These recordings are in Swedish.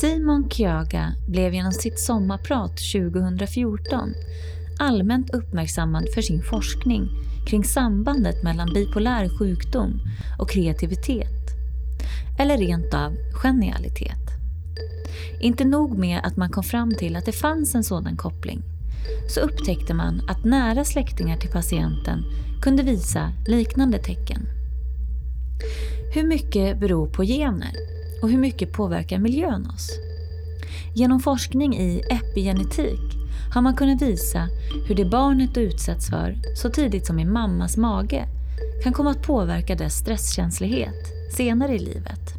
Simon Kyaga blev genom sitt sommarprat 2014 allmänt uppmärksammad för sin forskning kring sambandet mellan bipolär sjukdom och kreativitet. Eller rent av genialitet. Inte nog med att man kom fram till att det fanns en sådan koppling, så upptäckte man att nära släktingar till patienten kunde visa liknande tecken. Hur mycket beror på gener och hur mycket påverkar miljön oss? Genom forskning i epigenetik har man kunnat visa hur det barnet utsätts för så tidigt som i mammas mage kan komma att påverka dess stresskänslighet senare i livet.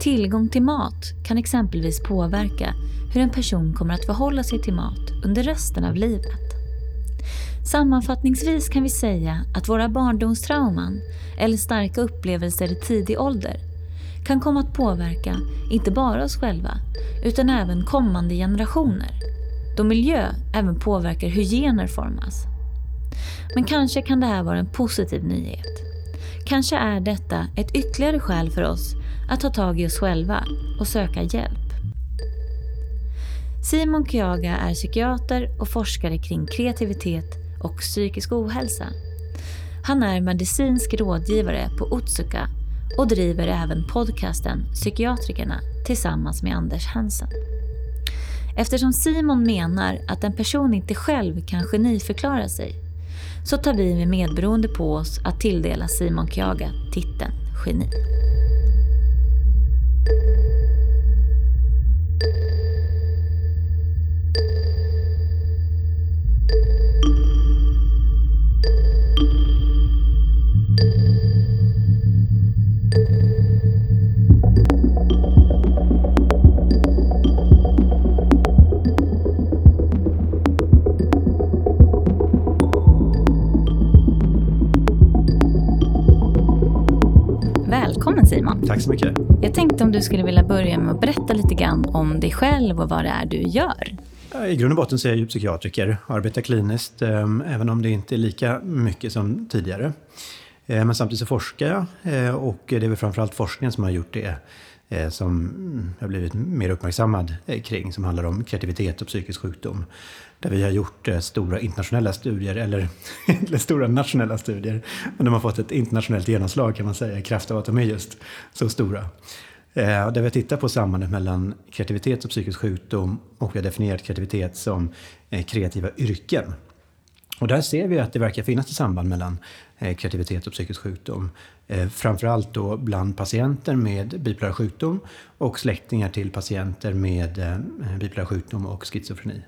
Tillgång till mat kan exempelvis påverka hur en person kommer att förhålla sig till mat under resten av livet. Sammanfattningsvis kan vi säga att våra barndomstrauman eller starka upplevelser i tidig ålder kan komma att påverka inte bara oss själva utan även kommande generationer då miljö även påverkar hur gener formas. Men kanske kan det här vara en positiv nyhet. Kanske är detta ett ytterligare skäl för oss att ta tag i oss själva och söka hjälp. Simon Kyaga är psykiater och forskare kring kreativitet och psykisk ohälsa. Han är medicinsk rådgivare på Otsuka och driver även podcasten Psykiatrikerna tillsammans med Anders Hansen. Eftersom Simon menar att en person inte själv kan geniförklara sig så tar vi med medberoende på oss att tilldela Simon Kyaga titeln geni. Simon. Tack så mycket. Jag tänkte om du skulle vilja börja med att berätta lite grann om dig själv och vad det är du gör. I grund och botten så är jag ju psykiatriker, arbetar kliniskt, eh, även om det inte är lika mycket som tidigare. Eh, men samtidigt så forskar jag eh, och det är väl framförallt forskningen som har gjort det som jag har blivit mer uppmärksammad kring, som handlar om kreativitet och psykisk sjukdom. Där vi har gjort eh, stora internationella studier, eller, eller stora nationella studier, men de har fått ett internationellt genomslag kan man säga, i kraft av att de är just så stora. Eh, där vi har tittat på sambandet mellan kreativitet och psykisk sjukdom och vi har definierat kreativitet som eh, kreativa yrken. Och där ser vi att det verkar finnas ett samband mellan kreativitet och psykisk sjukdom. Framförallt då bland patienter med bipolär sjukdom och släktingar till patienter med bipolär sjukdom och schizofreni.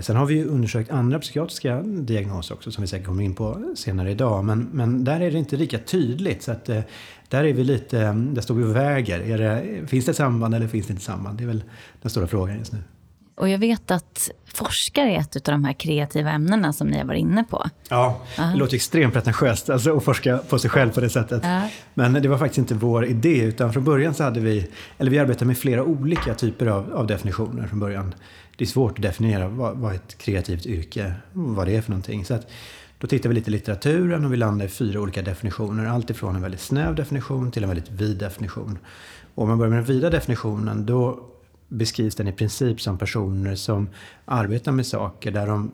Sen har vi undersökt andra psykiatriska diagnoser också som vi säkert kommer in på senare idag. Men, men där är det inte lika tydligt. Så att, där är vi lite, där står vi och väger. Det, finns det ett samband eller finns det inte samband? Det är väl den stora frågan just nu. Och jag vet att forskare är ett av de här kreativa ämnena som ni har varit inne på. Ja, uh-huh. det låter extremt pretentiöst alltså, att forska på sig själv på det sättet. Uh-huh. Men det var faktiskt inte vår idé, utan från början så hade vi, eller vi arbetade med flera olika typer av, av definitioner från början. Det är svårt att definiera vad, vad ett kreativt yrke, vad det är för någonting. Så att, då tittar vi lite i litteraturen och vi landar i fyra olika definitioner. Allt ifrån en väldigt snäv definition till en väldigt vid definition. Och om man börjar med den vida definitionen, då beskrivs den i princip som personer som arbetar med saker där de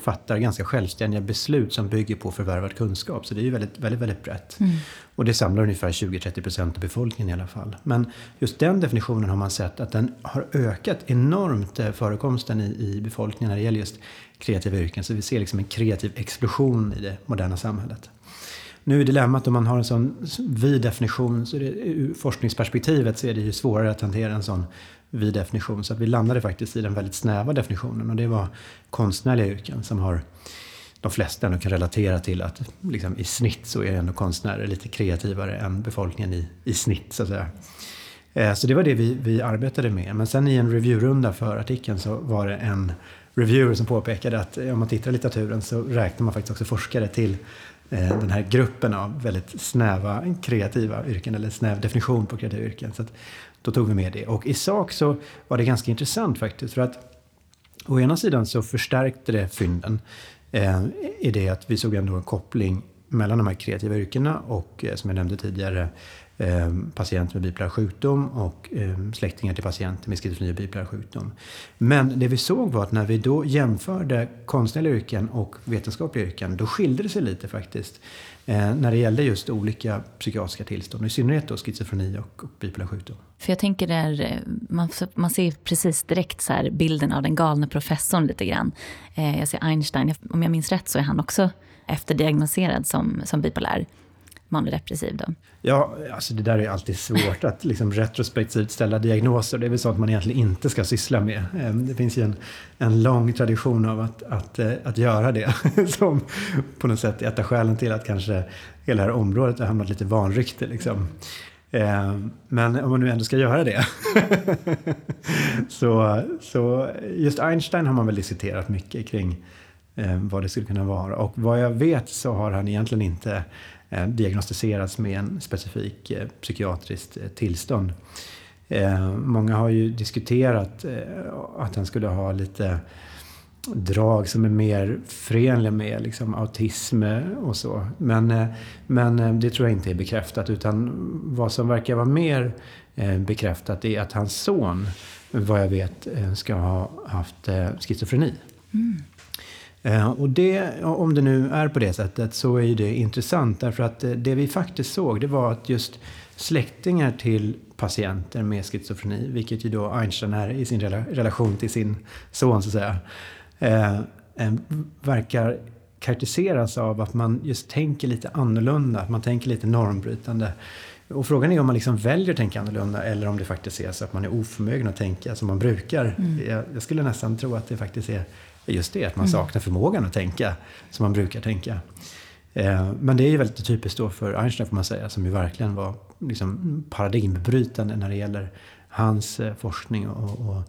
fattar ganska självständiga beslut som bygger på förvärvad kunskap. Så det är ju väldigt, väldigt, väldigt brett. Mm. Och det samlar ungefär 20-30% av befolkningen i alla fall. Men just den definitionen har man sett att den har ökat enormt eh, förekomsten i, i befolkningen när det gäller just kreativa yrken. Så vi ser liksom en kreativ explosion i det moderna samhället. Nu är dilemmat om man har en sån vid definition, så det, ur forskningsperspektivet så är det ju svårare att hantera en sån vid definition. Så att vi landade faktiskt i den väldigt snäva definitionen och det var konstnärliga yrken som har de flesta ändå kan relatera till att liksom, i snitt så är ändå konstnärer lite kreativare än befolkningen i, i snitt så att säga. Eh, så det var det vi, vi arbetade med. Men sen i en reviewrunda för artikeln så var det en reviewer som påpekade att eh, om man tittar i litteraturen så räknar man faktiskt också forskare till Eh, den här gruppen av väldigt snäva kreativa yrken, eller snäv definition på kreativa yrken. Så då tog vi med det. Och i sak så var det ganska intressant faktiskt. För att å ena sidan så förstärkte det fynden eh, i det att vi såg ändå en koppling mellan de här kreativa yrkena och, eh, som jag nämnde tidigare, eh, patienter med bipolär sjukdom och eh, släktingar till patienter med schizofreni och bipolär sjukdom. Men det vi såg var att när vi då jämförde konstnärliga yrken och vetenskapliga yrken, då skilde det sig lite faktiskt. Eh, när det gällde just olika psykiatriska tillstånd, i synnerhet då schizofreni och, och bipolär sjukdom. För jag tänker där, eh, man, man ser precis direkt så här bilden av den galne professorn lite grann. Eh, jag ser Einstein, om jag minns rätt så är han också efterdiagnoserad som, som bipolär manodepressiv då? Ja, alltså det där är alltid svårt att liksom retrospektivt ställa diagnoser. Det är väl sånt man egentligen inte ska syssla med. Ehm, det finns ju en, en lång tradition av att, att, eh, att göra det. Som på något sätt är ett av skälen till att kanske hela det här området har hamnat lite vanrykte. Liksom. Ehm, men om man nu ändå ska göra det. så, så just Einstein har man väl diskuterat mycket kring ehm, vad det skulle kunna vara. Och vad jag vet så har han egentligen inte Eh, diagnostiserats med en specifik eh, psykiatriskt eh, tillstånd. Många har ju diskuterat att han skulle ha lite drag som är mer förenliga med liksom, autism och så. Men, men det tror jag inte är bekräftat. Utan vad som verkar vara mer bekräftat är att hans son, vad jag vet, ska ha haft schizofreni. Mm. Eh, och det, om det nu är på det sättet så är det intressant därför att eh, det vi faktiskt såg det var att just släktingar till patienter med schizofreni, vilket ju då Einstein är i sin relation till sin son så att säga, eh, verkar karaktäriseras av att man just tänker lite annorlunda, att man tänker lite normbrytande. Och frågan är om man liksom väljer att tänka annorlunda eller om det faktiskt är så att man är oförmögen att tänka som man brukar. Mm. Jag, jag, skulle nästan tro att det faktiskt är just det, att man mm. saknar förmågan att tänka som man brukar tänka. Eh, men det är ju väldigt typiskt då för Einstein får man säga, som ju verkligen var liksom paradigmbrytande när det gäller hans eh, forskning och, och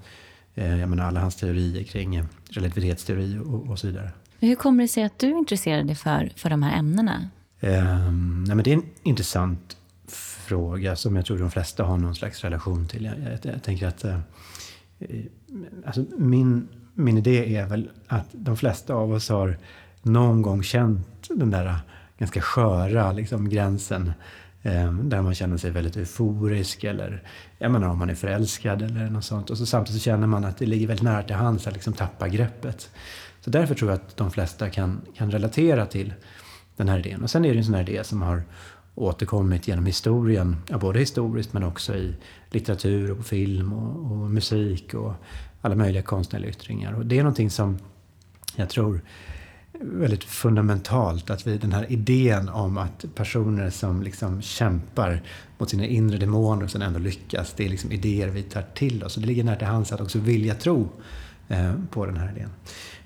eh, jag menar alla hans teorier kring relativitetsteori och, och så vidare. Hur kommer det sig att du intresserar dig för, för de här ämnena? Eh, nej men det är en intressant fråga som jag tror de flesta har någon slags relation till. Jag, jag, jag tänker att eh, alltså min min idé är väl att de flesta av oss har någon gång känt den där ganska sköra liksom, gränsen eh, där man känner sig väldigt euforisk eller jag menar om man är förälskad eller något sånt. Och så samtidigt så känner man att det ligger väldigt nära till hands att liksom tappa greppet. Så därför tror jag att de flesta kan, kan relatera till den här idén. Och sen är det en sån här idé som har återkommit genom historien, ja, både historiskt men också i litteratur och film och, och musik och alla möjliga konstnärliga yttringar. Och det är någonting som jag tror väldigt fundamentalt att vi, den här idén om att personer som liksom kämpar mot sina inre demoner och sen ändå lyckas, det är liksom idéer vi tar till oss. Och det ligger nära till hands att också vilja tro eh, på den här idén.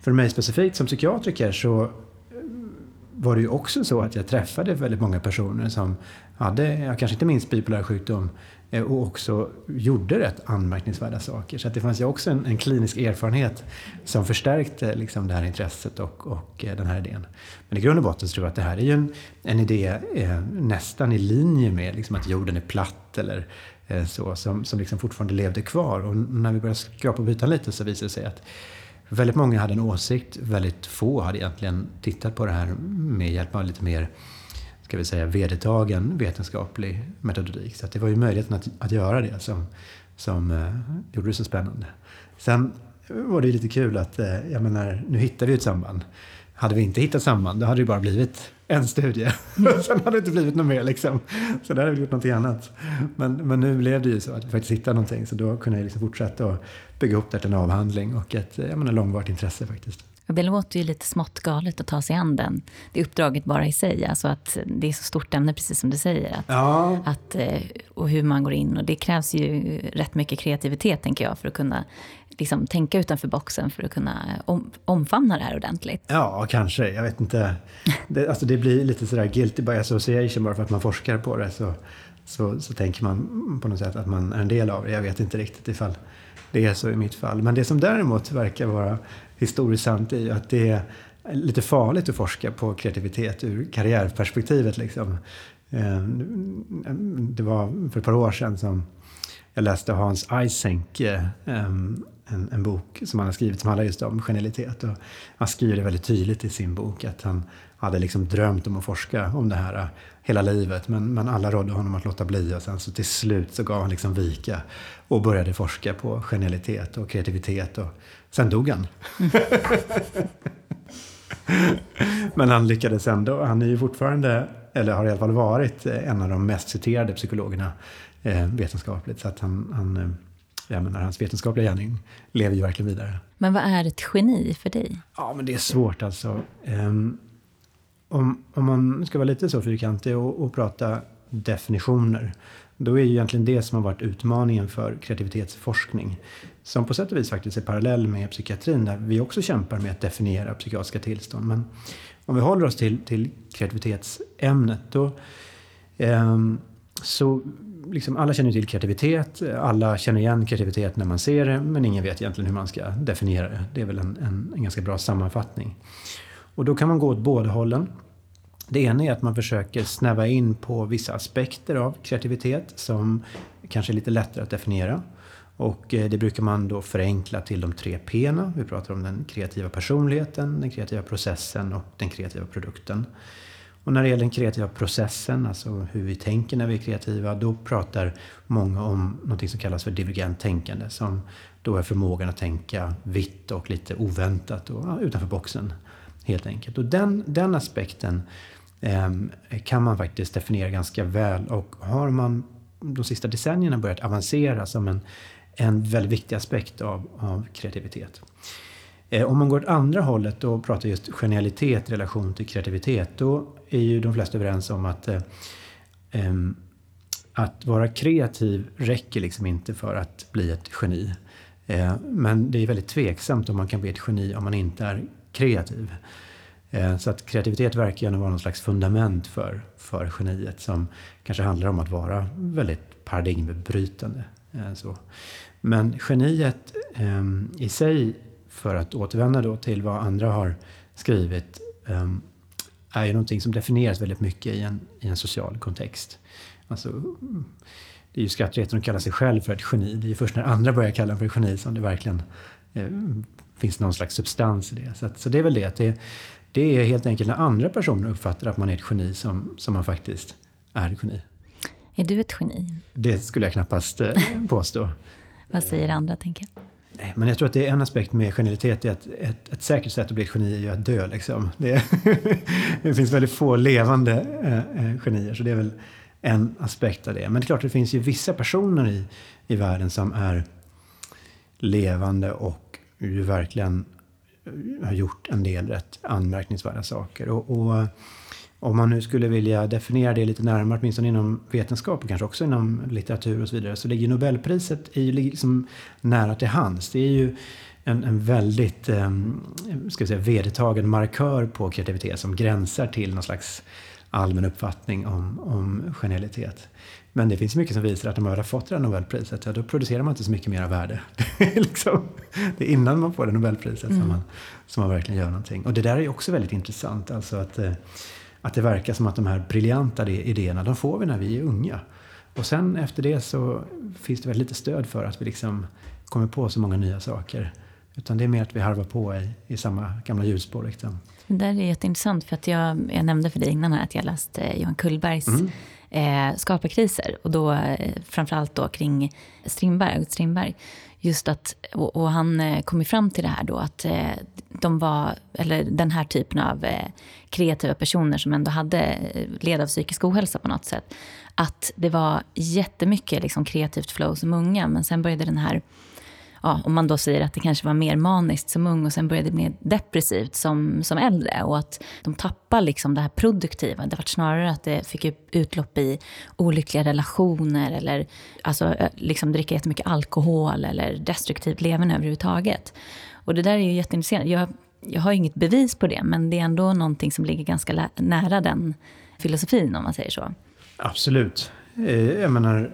För mig specifikt som psykiatriker så eh, var det ju också så att jag träffade väldigt många personer som hade, ja kanske inte minst bipolär sjukdom, Eh, och också gjorde rätt anmärkningsvärda saker. Så att det fanns ju också en, en klinisk erfarenhet som förstärkte liksom det här intresset och, och eh, den här idén. Men i grund och botten så tror jag att det här är ju en, en idé eh, nästan i linje med liksom att jorden är platt eller eh, så, som, som liksom fortfarande levde kvar. Och när vi började skrapa på ytan lite så visade det sig att väldigt många hade en åsikt, väldigt få hade egentligen tittat på det här med hjälp av lite mer ska vi säga, vedertagen vetenskaplig metodik. Så det var ju möjligheten att, att göra det som, som eh, gjorde det så spännande. Sen var det ju lite kul att, eh, jag menar, nu hittar vi ett samband. Hade vi inte hittat samband, då hade det bara blivit en studie. Mm. Sen hade det inte blivit något mer liksom. Så där hade vi gjort någonting annat. Men, men nu blev det ju så att vi faktiskt hittade någonting. Så då kunde jag liksom fortsätta att bygga upp det till en avhandling och ett eh, jag menar, långvarigt intresse faktiskt. Det låter ju lite smått galet att ta sig an den. Det uppdraget bara i sig. Alltså att det är så stort ämne, precis som du säger. Att, ja. att, eh, och hur man går in. Och det krävs ju rätt mycket kreativitet, tänker jag, för att kunna liksom, tänka utanför boxen, för att kunna om, omfamna det här ordentligt. Ja, kanske. Jag vet inte. Det, alltså det blir lite sådär guilty by association bara för att man forskar på det. Så, så, så tänker man på något sätt att man är en del av det. Jag vet inte riktigt ifall det är så i mitt fall. Men det som däremot verkar vara historiskt sant är ju att det är lite farligt att forska på kreativitet ur karriärperspektivet. Liksom. Ehm, det var för ett par år sedan som jag läste Hans Eysenck, ehm, en, en, bok som han har skrivit som handlar just om genialitet. Och han skriver det väldigt tydligt i sin bok att han hade liksom drömt om att forska om det här hela livet. Men, men alla rådde honom att låta bli och sen så till slut så gav han liksom vika och började forska på genialitet och kreativitet. Och sen dog han. Men han lyckades ändå. Han är ju fortfarande, eller har i alla fall varit, en av de mest citerade psykologerna eh, vetenskapligt. Så att han, han eh, jag menar, hans vetenskapliga gärning lever ju verkligen vidare. Men vad är ett geni för dig? Ja, men det är svårt alltså. Um, om, om man ska vara lite så fyrkantig och, och prata definitioner, då är ju egentligen det som har varit utmaningen för kreativitetsforskning. Som på sätt och vis faktiskt är parallell med psykiatrin, där vi också kämpar med att definiera psykiatriska tillstånd. Men om vi håller oss till, till kreativitetsämnet, då eh, så liksom, alla känner till kreativitet, alla känner igen kreativitet när man ser det, men ingen vet egentligen hur man ska definiera det. Det är väl en, en, en ganska bra sammanfattning. Och då kan man gå åt båda hållen. Det ena är att man försöker snäva in på vissa aspekter av kreativitet som kanske är lite lättare att definiera. Och eh, det brukar man då förenkla till de tre P. Vi pratar om den kreativa personligheten, den kreativa processen och den kreativa produkten. Och när det gäller den kreativa processen, alltså hur vi tänker när vi är kreativa, då pratar många om något som kallas för divergent tänkande, som då är förmågan att tänka vitt och lite oväntat och ja, utanför boxen, helt enkelt. Och den, den aspekten eh, kan man faktiskt definiera ganska väl och har man de sista decennierna börjat avancera som en, en väldigt viktig aspekt av, av kreativitet. Eh, om man går åt andra hållet och pratar just genialitet i relation till kreativitet, då är ju de flesta överens om att eh, att vara kreativ räcker liksom inte för att bli ett geni. Eh, men det är väldigt tveksamt om man kan bli ett geni om man inte är kreativ. Eh, så att kreativitet verkar ju vara någon slags fundament för, för geniet som kanske handlar om att vara väldigt paradigmbrytande. Eh, så. Men geniet eh, i sig, för att återvända då till vad andra har skrivit, ehm, är ju någonting som definieras väldigt mycket i en, i en social kontext. Alltså, det är ju skrattretande att kalla sig själv för ett geni. Det är ju först när andra börjar kalla en för ett geni som det verkligen eh, finns någon slags substans i det. Så, att, så det är väl det, att det, det är helt enkelt när andra personer uppfattar att man är ett geni som, som man faktiskt är ett geni. Är du ett geni? Det skulle jag knappast eh, påstå. Vad säger andra, tänker jag? Nej, men jag tror att det är en aspekt med genialitet är att ett, ett säkert sätt att bli ett geni är ju att dö. Liksom. Det, det finns väldigt få levande eh, eh, genier, så det är väl en aspekt av det. Men det är klart, det finns ju vissa personer i, i världen som är levande och ju verkligen eh, har gjort en del rätt anmärkningsvärda saker. Och, och om man nu skulle vilja definiera det lite närmare, åtminstone inom vetenskap och kanske också inom litteratur och så vidare, så ligger Nobelpriset är liksom nära till hands. Det är ju en, en väldigt eh, ska vi säga, vedertagen markör på kreativitet som gränsar till någon slags allmän uppfattning om, om genialitet. Men det finns mycket som visar att när man väl har fått det här Nobelpriset, ja, då producerar man inte så mycket mer värde. liksom, det är innan man får det Nobelpriset mm. som, man, som man verkligen gör någonting. Och det där är också väldigt intressant. Alltså att, eh, att det verkar som att de här briljanta idéerna, de får vi när vi är unga. Och sen efter det så finns det väldigt lite stöd för att vi liksom kommer på så många nya saker. Utan det är mer att vi harvar på i, i samma gamla hjulspår. Liksom. Det där är jätteintressant för att jag, jag nämnde för dig innan här att jag läste Johan Kullbergs mm. eh, skaparkriser och då eh, framförallt då kring Strindberg, Strindberg. Just att, och, och han eh, kom ju fram till det här då att eh, de var, eller den här typen av eh, kreativa personer som ändå hade led av psykisk ohälsa på något sätt. Att det var jättemycket liksom, kreativt flow som unga men sen började den här ja, om man då säger att det kanske var mer maniskt som ung och sen började det bli depressivt som, som äldre. Och att de tappar liksom det här produktiva. Det var snarare att det fick utlopp i olyckliga relationer eller alltså, liksom dricka jättemycket alkohol eller destruktivt leverne överhuvudtaget. Och det där är ju jätteintressant. Jag, jag har inget bevis på det, men det är ändå någonting som ligger ganska nära den filosofin, om man säger så. Absolut. Eh, jag menar,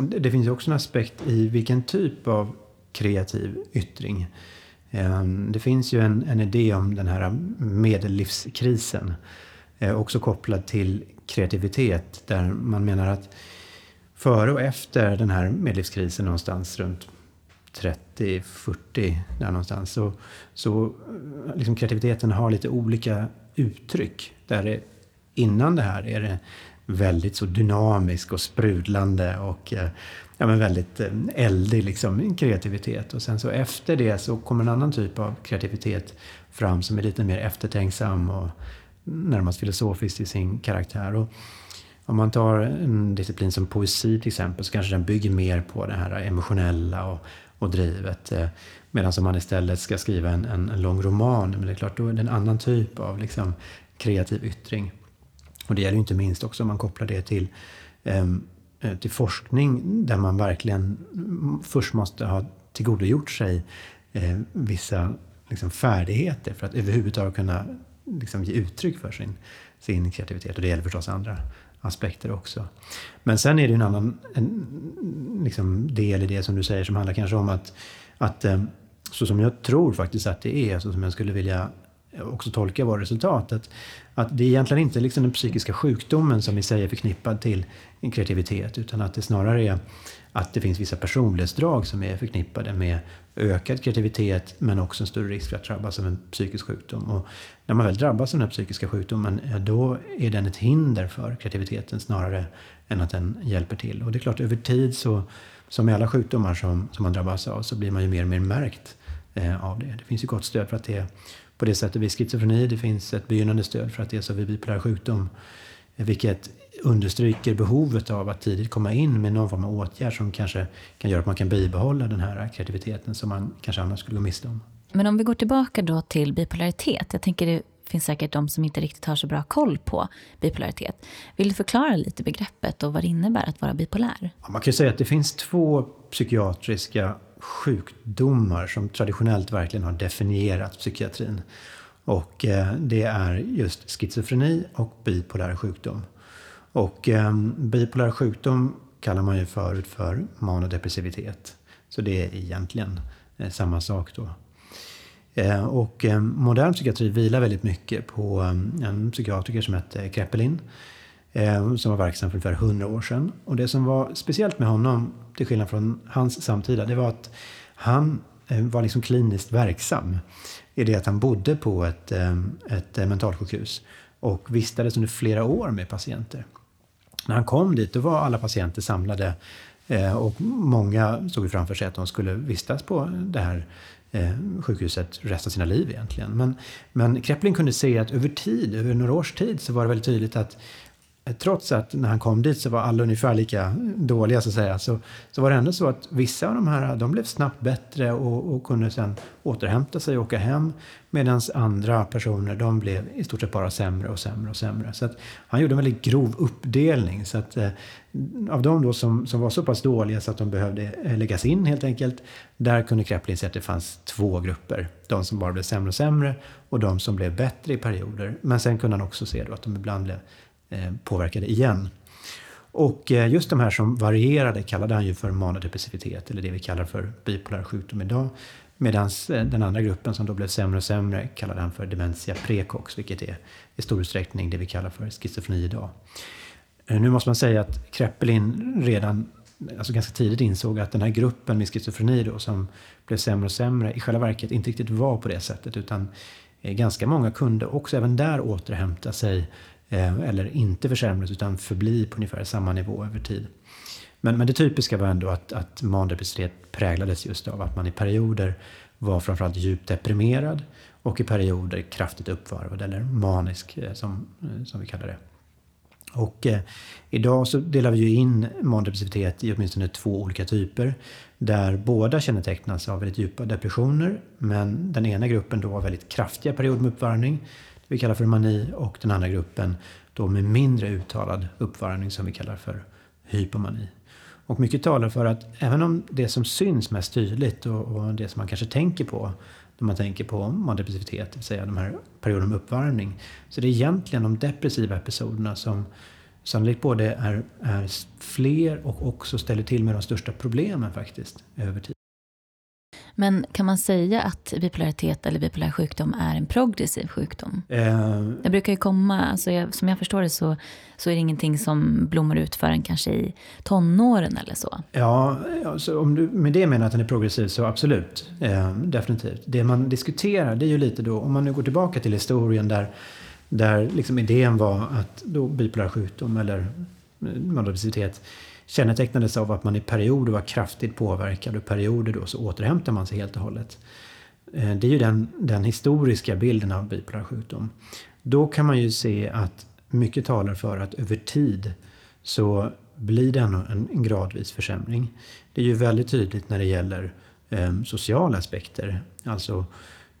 det finns ju också en aspekt i vilken typ av kreativ yttring. Ehm, det finns ju en, en idé om den här medellivskrisen, eh, också kopplad till kreativitet, där man menar att före och efter den här medellivskrisen någonstans runt 30-40 där någonstans. Så, så eh, liksom kreativiteten har lite olika uttryck. Där det, innan det här är det väldigt så dynamisk och sprudlande och eh, ja, men väldigt eh, eldig liksom, kreativitet. Och sen så efter det så kommer en annan typ av kreativitet fram som är lite mer eftertänksam och närmast filosofisk i sin karaktär. Och om man tar en disciplin som poesi till exempel så kanske den bygger mer på det här emotionella och, och drivet. Eh, medan om man istället ska skriva en, en, en, lång roman, men det är klart då är det en annan typ av liksom, kreativ yttring. Och det gäller ju inte minst också om man kopplar det till, eh, Eh, till forskning där man verkligen först måste ha tillgodogjort sig eh, vissa liksom, färdigheter för att överhuvudtaget kunna liksom, ge uttryck för sin, sin kreativitet. Och det gäller förstås andra aspekter också. Men sen är det ju en annan en, liksom, del i det som du säger som handlar kanske om att, att eh, så som jag tror faktiskt att det är, så som jag skulle vilja Eh, också tolka våra resultat. Att, att det är egentligen inte liksom den psykiska sjukdomen som i sig är förknippad till kreativitet utan att det snarare är att det finns vissa personlighetsdrag som är förknippade med ökad kreativitet men också en större risk för att drabbas av en psykisk sjukdom. Och när man väl drabbas av den här psykiska sjukdomen, eh, då är den ett hinder för kreativiteten snarare än att den hjälper till. Och det är klart, över tid så, som med alla sjukdomar som, som man drabbas av, så blir man ju mer och mer märkt eh, av det. Det finns ju gott stöd för att det är på det sättet vid schizofreni. Det finns ett begynnande stöd för att det är så vid bipolär sjukdom. Vilket understryker behovet av att tidigt komma in med någon form av åtgärd som kanske kan göra att man kan bibehålla den här kreativiteten som man kanske annars skulle gå miste om. Men om vi går tillbaka då till bipolaritet. Jag tänker det finns säkert de som inte riktigt har så bra koll på bipolaritet. Vill du förklara lite begreppet och vad det innebär att vara bipolär? Ja, man kan säga att det finns två psykiatriska sjukdomar som traditionellt verkligen har definierat psykiatrin. Och eh, det är just schizofreni och bipolär sjukdom. Och ehm, bipolär sjukdom kallar man ju förut för manodepressivitet. Så det är egentligen eh, samma sak då. Eh, och ehm, modern psykiatri vilar väldigt mycket på ehm, en psykiatriker som hette Kreppelin. Eh, som var verksam för ungefär 100 år sedan. Och det som var speciellt med honom, till skillnad från hans samtida, det var att han eh, var liksom kliniskt verksam. I det att han bodde på ett, eh, ett mentalsjukhus och vistades under flera år med patienter. När han kom dit då var alla patienter samlade och många såg framför sig att de skulle vistas på det här sjukhuset resten av sina liv egentligen. Men, men Kreppling kunde se att över tid, över några års tid, så var det väldigt tydligt att trots att när han kom dit så var alla ungefär lika dåliga så att säga, så, så var det ändå så att vissa av de här de blev snabbt bättre och, och kunde sen återhämta sig och åka hem. Medan andra personer de blev i stort sett bara sämre och sämre och sämre. Så att han gjorde en väldigt grov uppdelning. Så att, eh, av de då som, som var så pass dåliga så att de behövde eh, läggas in helt enkelt, där kunde Kreplin se att det fanns två grupper. De som bara blev sämre och sämre och de som blev bättre i perioder. Men sen kunde han också se då att de ibland blev Eh, påverkade igen. Och eh, just de här som varierade kallade han ju för manodepressivitet, eller det vi kallar för bipolär sjukdom idag. Medan eh, den andra gruppen som då blev sämre och sämre kallade han för dementia precox, vilket är i stor utsträckning det vi kallar för schizofreni idag. Nu måste man säga att Kreppelin redan alltså ganska tidigt insåg att den här gruppen med schizofreni då, som blev sämre och sämre i själva verket inte riktigt var på det sättet. Utan ganska många kunde också även där återhämta sig Eh, eller inte försämras utan förbli på ungefär samma nivå över tid. Men, men det typiska var ändå att, att mandepressivitet präglades just av att man i perioder var framförallt djupt deprimerad och i perioder kraftigt uppvarvad eller manisk eh, som, eh, som vi kallar det. Och eh, idag så delar vi ju in mandepressivitet i åtminstone två olika typer. Där båda kännetecknas av väldigt djupa depressioner. Men den ena gruppen då har väldigt kraftiga perioder med uppvärmning vi kallar för mani och den andra gruppen då med mindre uttalad uppvärmning som vi kallar för hypomani. Och mycket talar för att även om det som syns mest tydligt och, och det som man kanske tänker på när man tänker på mandepressivitet, det vill säga de här perioderna med uppvärmning, så det är egentligen de depressiva episoderna som sannolikt både är, är fler och också ställer till med de största problemen faktiskt över tid. Men kan man säga att bipolaritet eller bipolär sjukdom är en progressiv sjukdom? Eh, det brukar ju komma, alltså jag, som jag förstår det så, så är det ingenting som blommar ut förrän kanske i tonåren eller så. Ja, alltså om du med det menar att den är progressiv så absolut, eh, definitivt. Det man diskuterar det är ju lite då, om man nu går tillbaka till historien där, där liksom idén var att då bipolär sjukdom eller maladiositet kännetecknades av att man i perioder var kraftigt påverkad och i perioder då så återhämtar man sig helt och hållet. Eh, det är ju den, den historiska bilden av bipolär sjukdom. Då kan man ju se att mycket talar för att över tid så blir det en, en gradvis försämring. Det är ju väldigt tydligt när det gäller eh, sociala aspekter. Alltså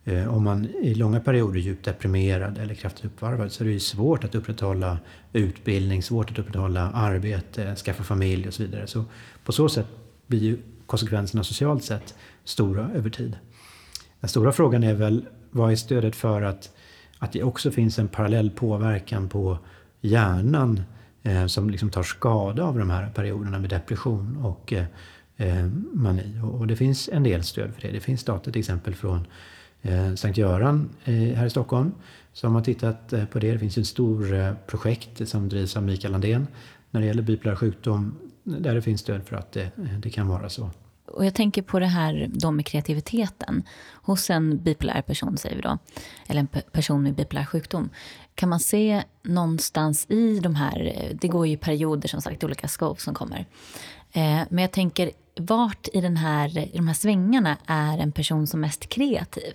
Eh, om man i långa perioder är djupt deprimerad eller kraftigt uppvarvad så är det ju svårt att upprätthålla utbildning, svårt att upprätthålla arbete, skaffa familj och så vidare. Så på så sätt blir ju konsekvenserna socialt sett stora över tid. Den stora frågan är väl vad är stödet för att, att det också finns en parallell påverkan på hjärnan eh, som liksom tar skada av de här perioderna med depression och eh, eh mani. Och, och det finns en del stöd för det. Det finns data till exempel från Eh, Sankt Göran eh, här i Stockholm som har tittat eh, på det. Det finns ett stort eh, projekt som drivs av Mikael Landén när det gäller bipolär sjukdom där det finns stöd för att det, det kan vara så. Och jag tänker på det här då med kreativiteten hos en bipolär person, säger vi då, eller en person med bipolär sjukdom. Kan man se någonstans i de här, det går ju perioder som sagt, olika scopes som kommer. Men jag tänker, vart i, den här, i de här svängarna är en person som mest kreativ?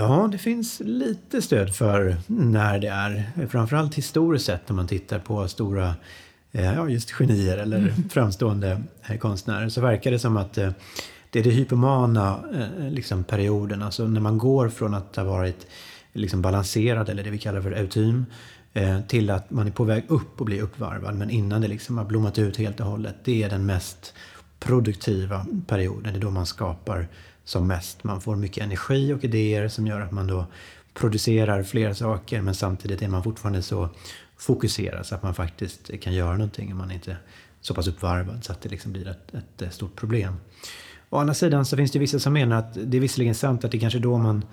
Ja, det finns lite stöd för när det är. Framförallt historiskt sett när man tittar på stora eh, ja, just genier eller mm. framstående eh, konstnärer så verkar det som att eh, det är det hypomana liksom, perioden. Alltså när man går från att ha varit liksom, balanserad eller det vi kallar för eutym till att man är på väg upp och blir uppvarvad men innan det liksom har blommat ut helt och hållet. Det är den mest produktiva perioden. Det är då man skapar som mest. Man får mycket energi och idéer som gör att man då producerar flera saker men samtidigt är man fortfarande så fokuserad så att man faktiskt kan göra någonting. Man är inte så pass uppvarvad så att det liksom blir ett, ett eh, stort problem. Å andra sidan så finns det vissa som menar att det är visserligen sant att det kanske är då man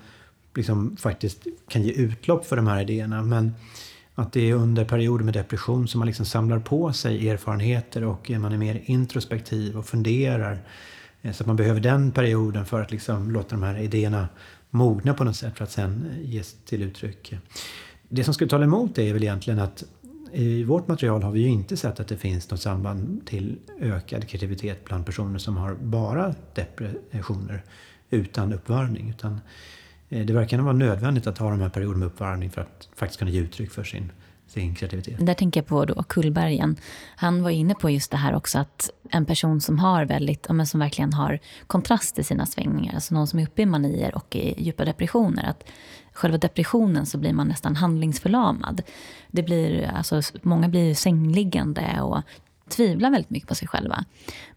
liksom faktiskt kan ge utlopp för de här idéerna men att det är under perioder med depression som man liksom samlar på sig erfarenheter och man är mer introspektiv och funderar Eh, så man behöver den perioden för att liksom låta de här idéerna mogna på något sätt för att sen eh, ges till uttryck. Det som skulle tala emot det är väl egentligen att i vårt material har vi ju inte sett att det finns något samband till ökad kreativitet bland personer som har bara depressioner utan uppvärmning. Utan eh, det verkar vara nödvändigt att ha de här perioderna med uppvärmning för att faktiskt kunna ge uttryck för sin sin kreativitet. Där tänker jag på då Kullbergen. Han var inne på just det här också att en person som har väldigt, men som verkligen har kontrast i sina svängningar, alltså någon som är uppe i manier och i djupa depressioner, att själva depressionen så blir man nästan handlingsförlamad. Det blir, alltså, många blir sängliggande och tvivlar väldigt mycket på sig själva.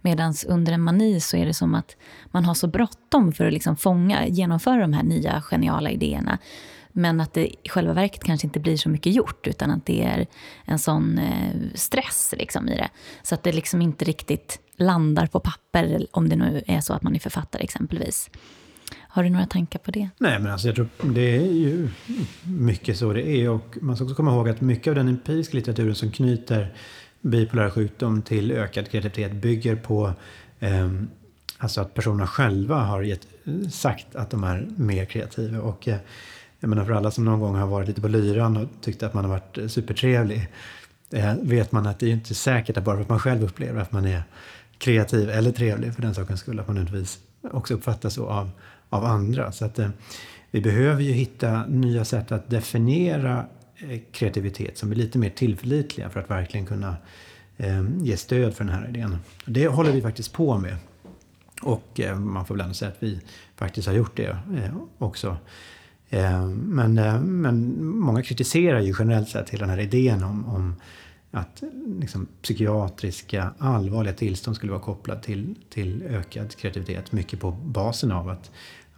Medan under en mani så är det som att man har så bråttom för att liksom fånga, genomföra de här nya geniala idéerna. Men att det i själva verket kanske inte blir så mycket gjort utan att det är en sån eh, stress liksom i det. Så att det liksom inte riktigt landar på papper om det nu är så att man är författare exempelvis. Har du några tankar på det? Nej, men alltså jag tror det är ju mycket så det är. Och man ska också komma ihåg att mycket av den empiriska litteraturen som knyter bipolär sjukdom till ökad kreativitet bygger på eh, alltså att personerna själva har gett, eh, sagt att de är mer kreativa. Och eh, jag menar för alla som någon gång har varit lite på lyran och tyckte att man har varit eh, supertrevlig eh, vet man att det är inte säkert att bara för att man själv upplever att man är kreativ eller trevlig för den sakens skull, att man nödvändigtvis också uppfattas så av, av andra. Så att eh, vi behöver ju hitta nya sätt att definiera eh, kreativitet som är lite mer tillförlitliga för att verkligen kunna eh, ge stöd för den här idén. Det håller vi faktiskt på med. Och eh, man får väl ändå säga att vi faktiskt har gjort det också. Eh, men, eh, men många kritiserar ju generellt sett hela den här idén om, om att liksom, psykiatriska allvarliga tillstånd skulle vara kopplade till, till ökad kreativitet. Mycket på basen av att,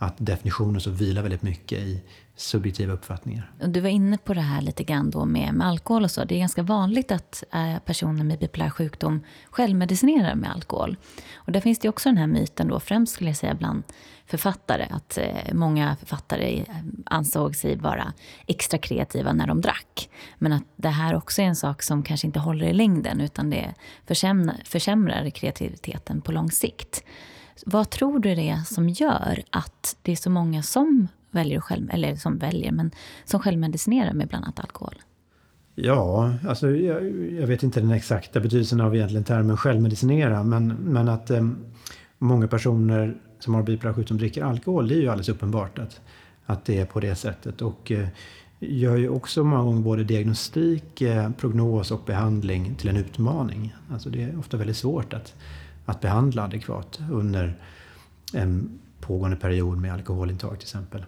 att definitionen så vilar väldigt mycket i subjektiva uppfattningar. Du var inne på det här lite grann då med, med alkohol och så. Det är ganska vanligt att äh, personer med bipolär sjukdom självmedicinerar med alkohol. Och där finns det också den här myten då, främst skulle jag säga bland författare, att äh, många författare eh, ansåg sig vara extra kreativa när de drack. Men att det här också är en sak som kanske inte håller i längden utan det försämrar, försämrar kreativiteten på lång sikt. Vad tror du det är som gör att det är så många som väljer själv, eller som väljer, men som självmedicinerar med bland annat alkohol? Ja, alltså jag, jag, vet inte den exakta betydelsen av egentligen termen självmedicinera, men, men att eh, många personer som har bipolär sjukdom dricker alkohol, det är ju alldeles uppenbart att, att det är på det sättet. Och eh, gör ju också många gånger både diagnostik, eh, prognos och behandling till en utmaning. Alltså det är ofta väldigt svårt att, att behandla adekvat under en pågående period med alkoholintag till exempel.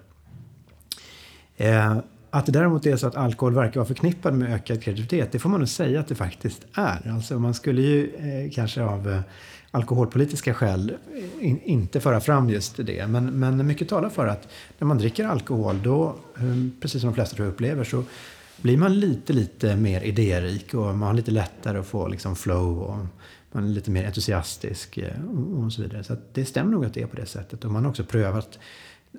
Eh, att det däremot är så att alkohol verkar vara förknippad med ökad kreativitet, det får man nog säga att det faktiskt är. Alltså man skulle ju eh, kanske av eh, alkoholpolitiska skäl eh, in, inte föra fram just det. Men, men mycket talar för att när man dricker alkohol, då, eh, precis som de flesta tror jag upplever, så blir man lite, lite mer idérik och man har lite lättare att få liksom flow och man är lite mer entusiastisk eh, och så vidare. Så det stämmer nog att det är på det sättet. Och man har också prövat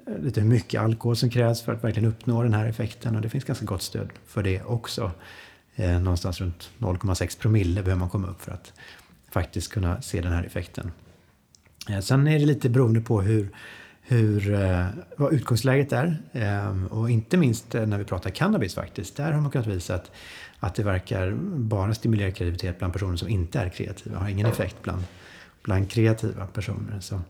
eh, lite hur mycket alkohol som krävs för att verkligen uppnå den här effekten och det finns ganska gott stöd för det också. Eh, någonstans runt 0,6 promille behöver man komma upp för att faktiskt kunna se den här effekten. Eh, sen är det lite beroende på hur, hur, eh, vad utgångsläget är. Eh, och inte minst när vi pratar cannabis faktiskt. Där har man kunnat visa att, att det verkar bara stimulera kreativitet bland personer som inte är kreativa. Har ingen effekt bland, bland kreativa personer. Så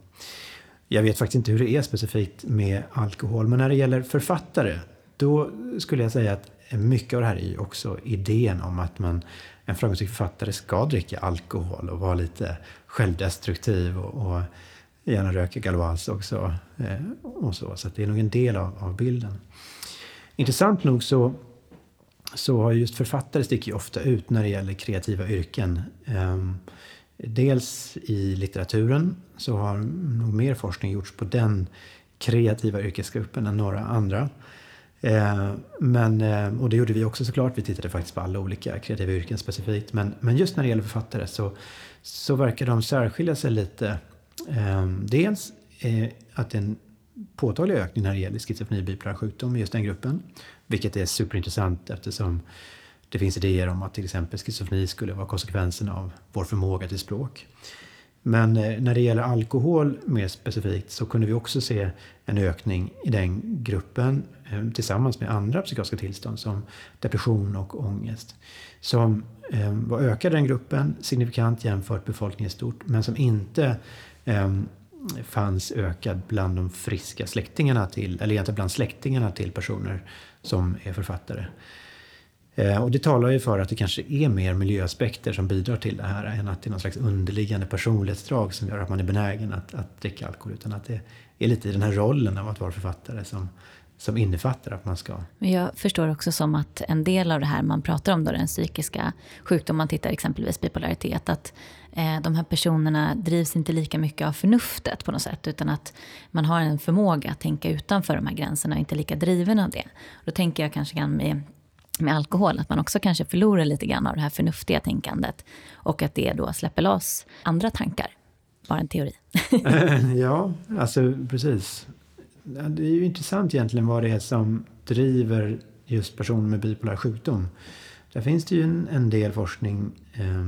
jag vet faktiskt inte hur det är specifikt med alkohol. Men när det gäller författare, då skulle jag säga att mycket av det här är ju också idén om att man, en framgångsrik författare ska dricka alkohol och vara lite självdestruktiv och, och gärna röka Galois också. Eh, och så så det är nog en del av, av bilden. Intressant nog så, så har just författare sticker ju ofta ut när det gäller kreativa yrken. Ehm, dels i litteraturen så har nog mer forskning gjorts på den kreativa yrkesgruppen än några andra. Ehm, men, ehm, och det gjorde vi också såklart. Vi tittade faktiskt på alla olika kreativa yrken specifikt. Men, men just när det gäller författare så, så verkar de särskilja sig lite. Dels eh, att det är en påtaglig ökning när det gäller schizofreni och bipolär sjukdom i just den gruppen. Vilket är superintressant eftersom det finns idéer om att till exempel schizofreni skulle vara konsekvensen av vår förmåga till språk. Men eh, när det gäller alkohol mer specifikt så kunde vi också se en ökning i den gruppen eh, tillsammans med andra psykiatriska tillstånd som depression och ångest. Som var var ökade den gruppen signifikant jämfört med befolkningen i stort men som inte ehm, fanns ökad bland de friska släktingarna till, eller egentligen bland släktingarna till personer som är författare. Eh, och det talar ju för att det kanske är mer miljöaspekter som bidrar till det här än att det är någon slags underliggande personlighetsdrag som gör att man är benägen att, att dricka alkohol. Utan att det är lite i den här rollen av att vara författare som, som innefattar att man ska... Men jag förstår också som att en del av det här man pratar om, då, den psykiska sjukdomen, man tittar exempelvis bipolaritet, att Eh, de här personerna drivs inte lika mycket av förnuftet på något sätt, utan att man har en förmåga att tänka utanför de här gränserna och inte lika driven av det. Då tänker jag kanske med med alkohol, att man också kanske förlorar lite grann av det här förnuftiga tänkandet och att det då släpper loss andra tankar. Bara en teori. ja, alltså precis. Det är ju intressant egentligen vad det är som driver just personer med bipolär sjukdom. Där finns det ju en, en del forskning eh,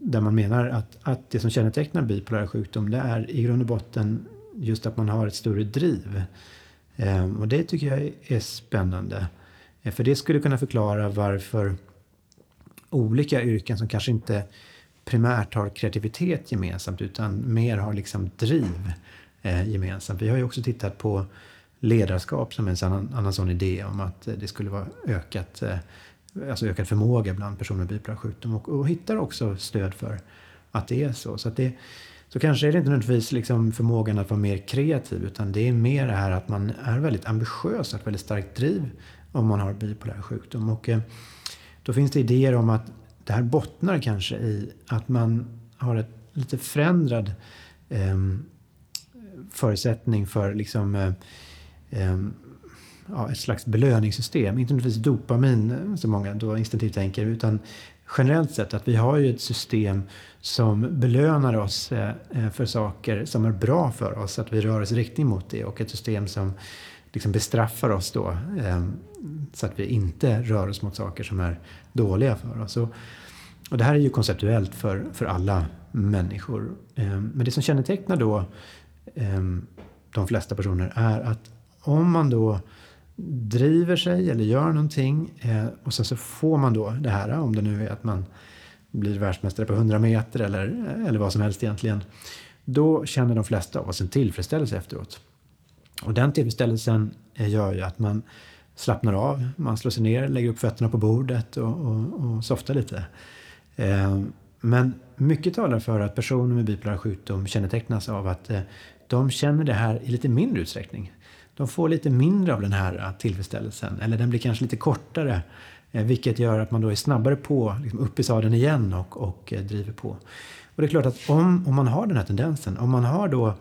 där man menar att, att det som kännetecknar bipolär sjukdom det är i grund och botten just att man har ett större driv. Eh, och det tycker jag är spännande. Eh, för det skulle kunna förklara varför olika yrken som kanske inte primärt har kreativitet gemensamt utan mer har liksom driv eh, gemensamt. Vi har ju också tittat på ledarskap som en annan, annan sån idé om att eh, det skulle vara ökat, eh, alltså ökad förmåga bland personer med bipolär sjukdom och, och hittar också stöd för att det är så. Så, att det, så kanske är det inte nödvändigtvis liksom förmågan att vara mer kreativ utan det är mer det här att man är väldigt ambitiös, har ett väldigt starkt driv om man har bipolär sjukdom. Och eh, då finns det idéer om att det här bottnar kanske i att man har ett lite förändrad eh, förutsättning för liksom, eh, eh, ja, ett slags belöningssystem. Inte nödvändigtvis dopamin eh, som många då instinktivt tänker utan generellt sett att vi har ju ett system som belönar oss eh, eh, för saker som är bra för oss, att vi rör oss i riktning mot det och ett system som liksom bestraffar oss då så att vi inte rör oss mot saker som är dåliga för oss. Och det här är ju konceptuellt för, för alla människor. Men det som kännetecknar då de flesta personer är att om man då driver sig eller gör någonting eh, och sen så får man då det här, om det nu är att man blir världsmästare på 100 meter eller, eh, eller vad som helst egentligen. Då känner de flesta av oss en tillfredsställelse efteråt. Och den tillfredsställelsen eh, gör ju att man slappnar av, man slår sig ner, lägger upp fötterna på bordet och, och, och softar lite. Eh, men mycket talar för att personer med bipolär sjukdom kännetecknas av att eh, de känner det här i lite mindre utsträckning de får lite mindre av den här eh, tillfredsställelsen. Eller den blir kanske lite kortare. Eh, vilket gör att man då är snabbare på, liksom upp i sadeln igen och, och eh, driver på. Och det är klart att om, om man har den här tendensen, om man har då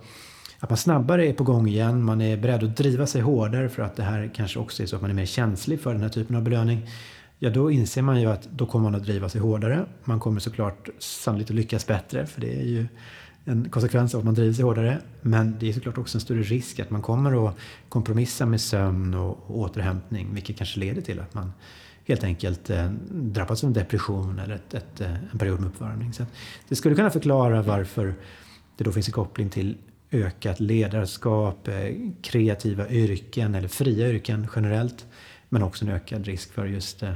att man snabbare är på gång igen, man är beredd att driva sig hårdare för att det här kanske också är så att man är mer känslig för den här typen av belöning. Ja, då inser man ju att då kommer man att driva sig hårdare. Man kommer såklart sannolikt att lyckas bättre, för det är ju en konsekvens av att man driver sig hårdare. Men det är såklart också en större risk att man kommer att kompromissa med sömn och återhämtning, vilket kanske leder till att man helt enkelt eh, drabbas av en depression eller ett, ett, eh, en period med uppvärmning. Så det skulle kunna förklara varför det då finns en koppling till ökat ledarskap, eh, kreativa yrken eller fria yrken generellt. Men också en ökad risk för just eh,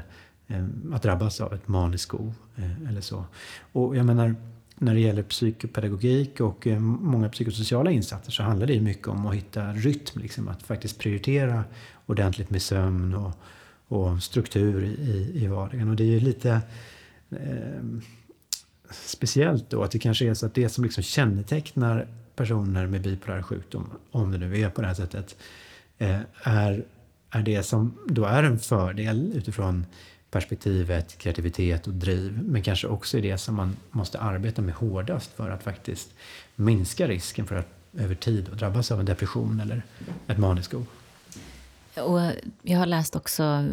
eh, att drabbas av ett maniskt skov eller så. Och jag menar, när det gäller psykopedagogik och eh, många psykosociala insatser så handlar det mycket om att hitta rytm. Liksom, att faktiskt prioritera ordentligt med sömn och, och struktur i, i vardagen. Och det är ju lite eh, speciellt då att det kanske är så att det som liksom kännetecknar personer med bipolär sjukdom, om det nu är på det här sättet, eh, är, är det som då är en fördel utifrån perspektivet, kreativitet och driv. Men kanske också är det som man måste arbeta med hårdast för att faktiskt minska risken för att över tid drabbas av en depression eller ett maniskt Och jag har läst också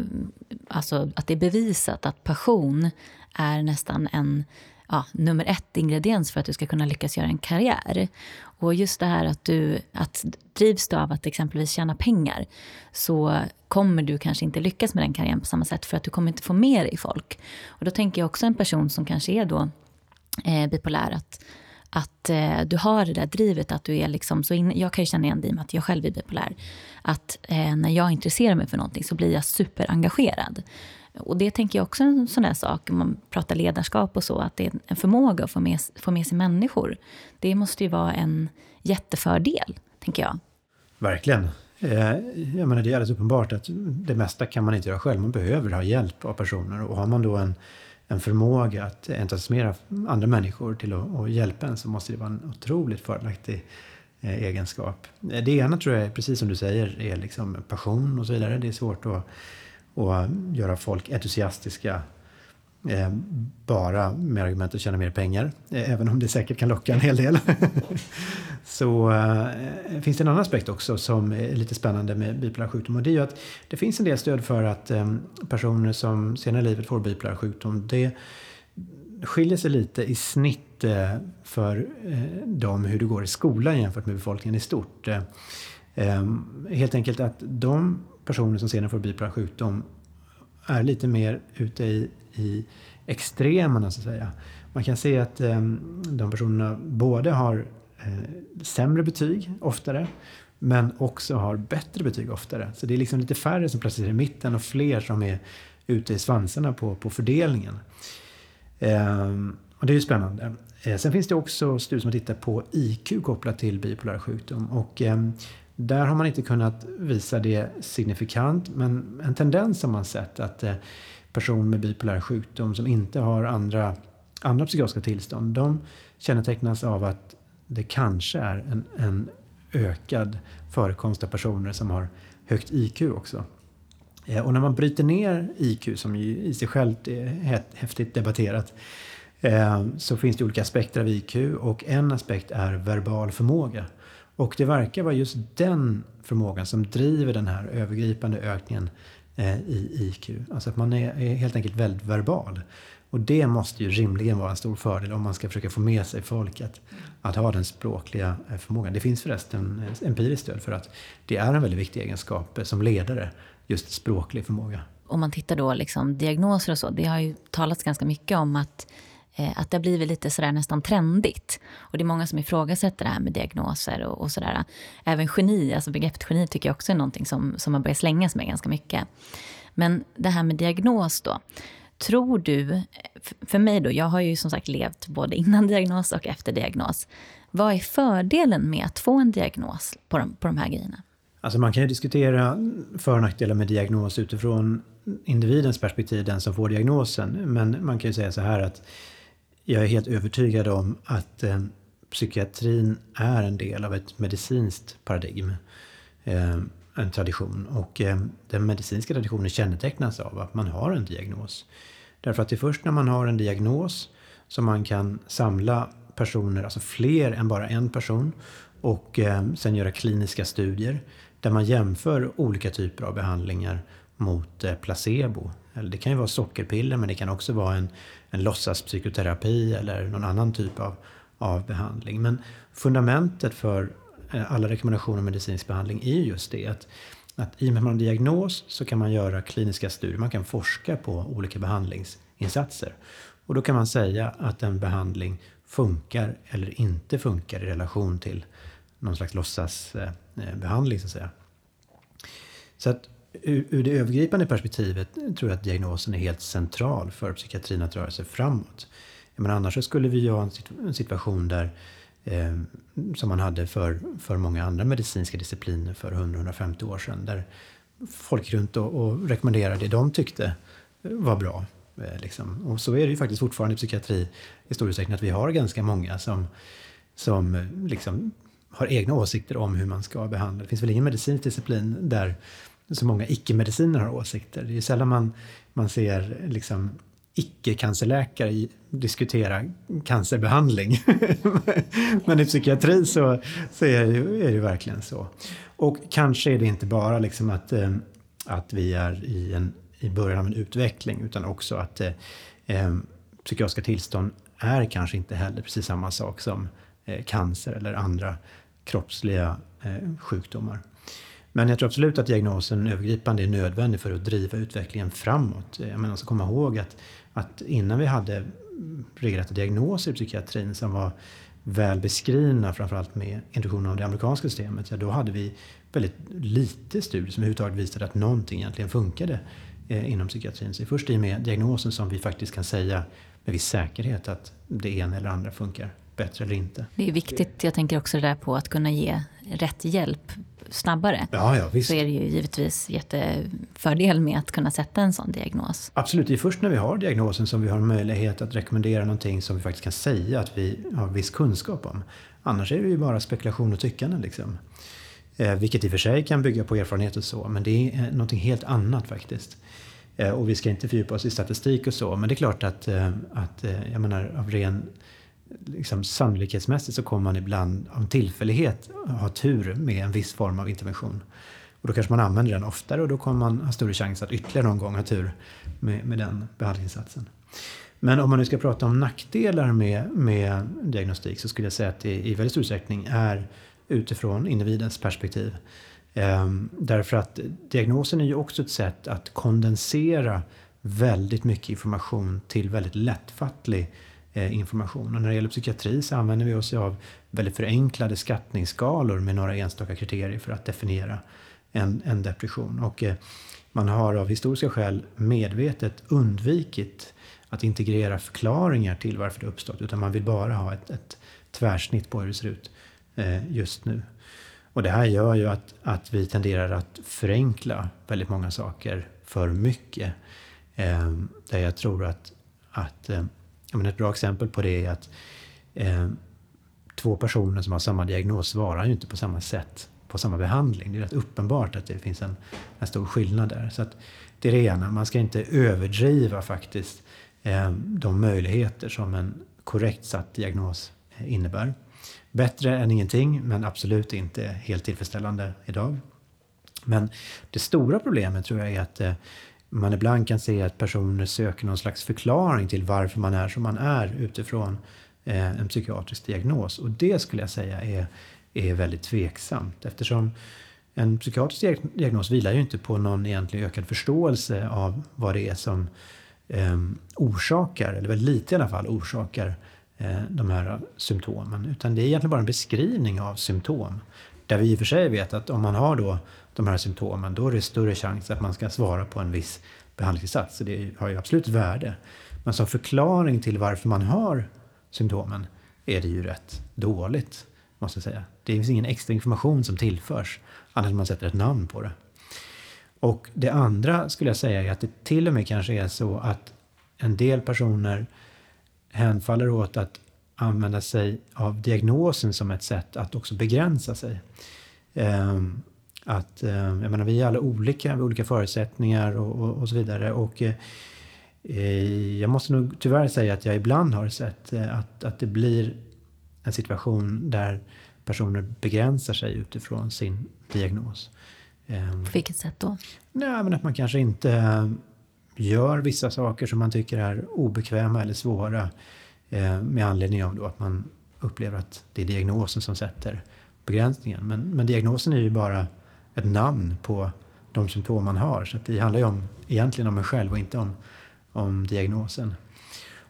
alltså, att det är bevisat att passion är nästan en ja, nummer ett ingrediens för att du ska kunna lyckas göra en karriär. Och just det här att du att drivs du av att exempelvis tjäna pengar så kommer du kanske inte lyckas med den karriären på samma sätt för att du kommer inte få med dig folk. Och då tänker jag också en person som kanske är då eh, bipolär att att eh, du har det där drivet att du är liksom så in, Jag kan ju känna igen det i och med att jag själv är bipolär. Att eh, när jag intresserar mig för någonting så blir jag superengagerad. Och det tänker jag också är en sån där sak, om man pratar ledarskap och så, att det är en förmåga att få med, få med sig människor. Det måste ju vara en jättefördel, tänker jag. Verkligen. Eh, jag menar, det är alldeles uppenbart att det mesta kan man inte göra själv. Man behöver ha hjälp av personer. Och har man då en, en förmåga att entusiasmera andra människor till att, att hjälpa en så måste det vara en otroligt fördelaktig eh, egenskap. Eh, det ena tror jag, precis som du säger, är liksom passion och så vidare. Det är svårt att och göra folk entusiastiska eh, bara med argumentet att tjäna mer pengar. Eh, även om det säkert kan locka en hel del. så eh, finns det en annan aspekt också som är lite spännande med bipolär sjukdom. Och det är ju att det finns en del stöd för att eh, personer som senare i livet får bipolär sjukdom, det skiljer sig lite i snitt eh, för eh, dem hur det går i skolan jämfört med befolkningen i stort. Eh, eh, helt enkelt att de personer som senare får bipolär sjukdom är lite mer ute i, i extremerna så att säga. Man kan se att eh, de personerna både har eh, sämre betyg oftare men också har bättre betyg oftare. Så det är liksom lite färre som placerar i mitten och fler som är ute i svansarna på, på fördelningen. Eh, och det är ju spännande. Eh, sen finns det också studier som tittar på IQ kopplat till bipolär sjukdom. Och ehm, där har man inte kunnat visa det signifikant, men en tendens har man sett att eh, personer med bipolär sjukdom som inte har andra, andra psykiatriska tillstånd, de kännetecknas av att det kanske är en, en ökad förekomst av personer som har högt IQ också. Eh, och när man bryter ner IQ, som ju i sig självt är häftigt debatterat, eh, så finns det olika aspekter av IQ och en aspekt är verbal förmåga. Och det verkar vara just den förmågan som driver den här övergripande ökningen eh, i IQ. Alltså att man är, helt enkelt väldigt verbal. Och det måste ju rimligen vara en stor fördel om man ska försöka få med sig folk att, att ha den språkliga eh, förmågan. Det finns förresten eh, empiriskt stöd för att det är en väldigt viktig egenskap som ledare, just språklig förmåga. Om man tittar då liksom diagnoser och så, det har ju talats ganska mycket om att Eh, att det har blivit lite sådär nästan trendigt. Och det är många som ifrågasätter det här med diagnoser och, och sådär. Även geni, alltså begreppet geni tycker jag också är någonting som, som man börjar slängas med ganska mycket. Men det här med diagnos då. Tror du, för mig då, jag har ju som sagt levt både innan diagnos och efter diagnos. Vad är fördelen med att få en diagnos på de, på de här grejerna? Alltså man kan ju diskutera för och nackdelar med diagnos utifrån individens perspektiv, den som får diagnosen. Men man kan ju säga så här att jag är helt övertygad om att eh, psykiatrin är en del av ett medicinskt paradigm. Eh, en tradition. Och eh, den medicinska traditionen kännetecknas av att man har en diagnos. Därför att det är först när man har en diagnos som man kan samla personer, alltså fler än bara en person och eh, sen göra kliniska studier där man jämför olika typer av behandlingar mot eh, placebo. Eller det kan ju vara sockerpiller men det kan också vara en, en låtsaspsykoterapi eller någon annan typ av, av behandling. Men fundamentet för eh, alla rekommendationer om medicinsk behandling är just det att, att i och med att man har diagnos så kan man göra kliniska studier, man kan forska på olika behandlingsinsatser. Och då kan man säga att en behandling funkar eller inte funkar i relation till någon slags låtsasbehandling eh, eh, så att säga. Så att ur det övergripande perspektivet tror jag att diagnosen är helt central för psykiatrin att röra sig framåt. Men annars skulle vi ju ha en situation där eh, som man hade för, för många andra medicinska discipliner för 100-150 år sedan. Där folk runt och, och rekommenderade det de tyckte eh, var bra. Eh, liksom. Och så är det ju faktiskt fortfarande i psykiatri i stor utsträckning att vi har ganska många som, som eh, liksom har egna åsikter om hur man ska behandla. Det finns väl ingen medicinsk disciplin där så många icke-mediciner har åsikter. Det är sällan man, man ser liksom icke-cancerläkare diskutera cancerbehandling. Men i psykiatri så, så är, det, är det verkligen så. Och kanske är det inte bara liksom att, eh, att vi är i, en, i början av en utveckling utan också att eh, eh psykiatriska tillstånd är kanske inte heller precis samma sak som eh, cancer eller andra kroppsliga eh, sjukdomar. Men jag tror absolut att diagnosen övergripande är nödvändig för att driva utvecklingen framåt. Jag menar, så komma ihåg att, att innan vi hade regelrätta diagnoser i psykiatrin som var väl beskrivna, framförallt med introduktionen av det amerikanska systemet, ja då hade vi väldigt lite studier som överhuvudtaget visade att någonting egentligen funkade eh, inom psykiatrin. Så det är först i och med diagnosen som vi faktiskt kan säga med viss säkerhet att det ena eller andra funkar bättre eller inte. Det är viktigt, jag tänker också det där på att kunna ge rätt hjälp snabbare. Ja, ja, visst. Så är det ju givetvis jättefördel med att kunna sätta en sån diagnos. Absolut, det är först när vi har diagnosen som vi har möjlighet att rekommendera någonting som vi faktiskt kan säga att vi har viss kunskap om. Annars är det ju bara spekulation och tyckande liksom. Eh, vilket i och för sig kan bygga på erfarenhet och så, men det är någonting helt annat faktiskt. Eh, och vi ska inte fördjupa oss i statistik och så, men det är klart att, eh, att eh, jag menar av ren liksom sannolikhetsmässigt så kommer man ibland av tillfällighet ha tur med en viss form av intervention. Och då kanske man använder den oftare och då kommer man ha större chans att ytterligare någon gång ha tur med, med den behandlingsinsatsen. Men om man nu ska prata om nackdelar med, med diagnostik så skulle jag säga att det i väldigt stor utsträckning är utifrån individens perspektiv. Ehm, därför att diagnosen är ju också ett sätt att kondensera väldigt mycket information till väldigt lättfattlig Eh, information. Och när det gäller psykiatri så använder vi oss av väldigt förenklade skattningsskalor med några enstaka kriterier för att definiera en, en depression. Och eh, man har av historiska skäl medvetet undvikit att integrera förklaringar till varför det uppstått, utan man vill bara ha ett, ett tvärsnitt på hur det ser ut eh, just nu. Och det här gör ju att, att vi tenderar att förenkla väldigt många saker för mycket. Ehm, där jag tror att, att men ett bra exempel på det är att eh, två personer som har samma diagnos svarar ju inte på samma sätt på samma behandling. Det är rätt uppenbart att det finns en, en stor skillnad där. Så att det är det ena, man ska inte överdriva faktiskt eh, de möjligheter som en korrekt satt diagnos eh, innebär. bättre än ingenting, men absolut inte helt tillfredsställande idag. Men det stora problemet tror jag är att eh, man ibland kan se att personer söker någon slags förklaring till varför man är som man är utifrån eh, en psykiatrisk diagnos. Och det skulle jag säga är, är väldigt tveksamt eftersom en psykiatrisk diagnos vilar ju inte på någon egentlig ökad förståelse av vad det är som eh, orsakar, eller väldigt lite i alla fall, orsakar eh, de här symptomen. Utan det är egentligen bara en beskrivning av symptom. Där vi i och för sig vet att om man har då de här symptomen, då är det större chans att man ska svara på en viss behandlingsinsats. Så det har ju absolut värde. Men som förklaring till varför man har symptomen är det ju rätt dåligt, måste jag säga. Det finns ingen extra information som tillförs, annat än man sätter ett namn på det. Och det andra skulle jag säga är att det till och med kanske är så att en del personer hänfaller åt att använda sig av diagnosen som ett sätt att också begränsa sig. Um, att, eh, jag menar, vi är alla olika, vi har olika förutsättningar och, och, och så vidare. Och, eh, jag måste nog tyvärr säga att jag ibland har sett eh, att, att det blir en situation där personer begränsar sig utifrån sin diagnos. Ehm, På vilket sätt då? Nej, men att man kanske inte gör vissa saker som man tycker är obekväma eller svåra eh, med anledning av då att man upplever att det är diagnosen som sätter begränsningen. Men, men diagnosen är ju bara ett namn på de symptom man har. Så det handlar ju om, egentligen om en själv och inte om, om diagnosen.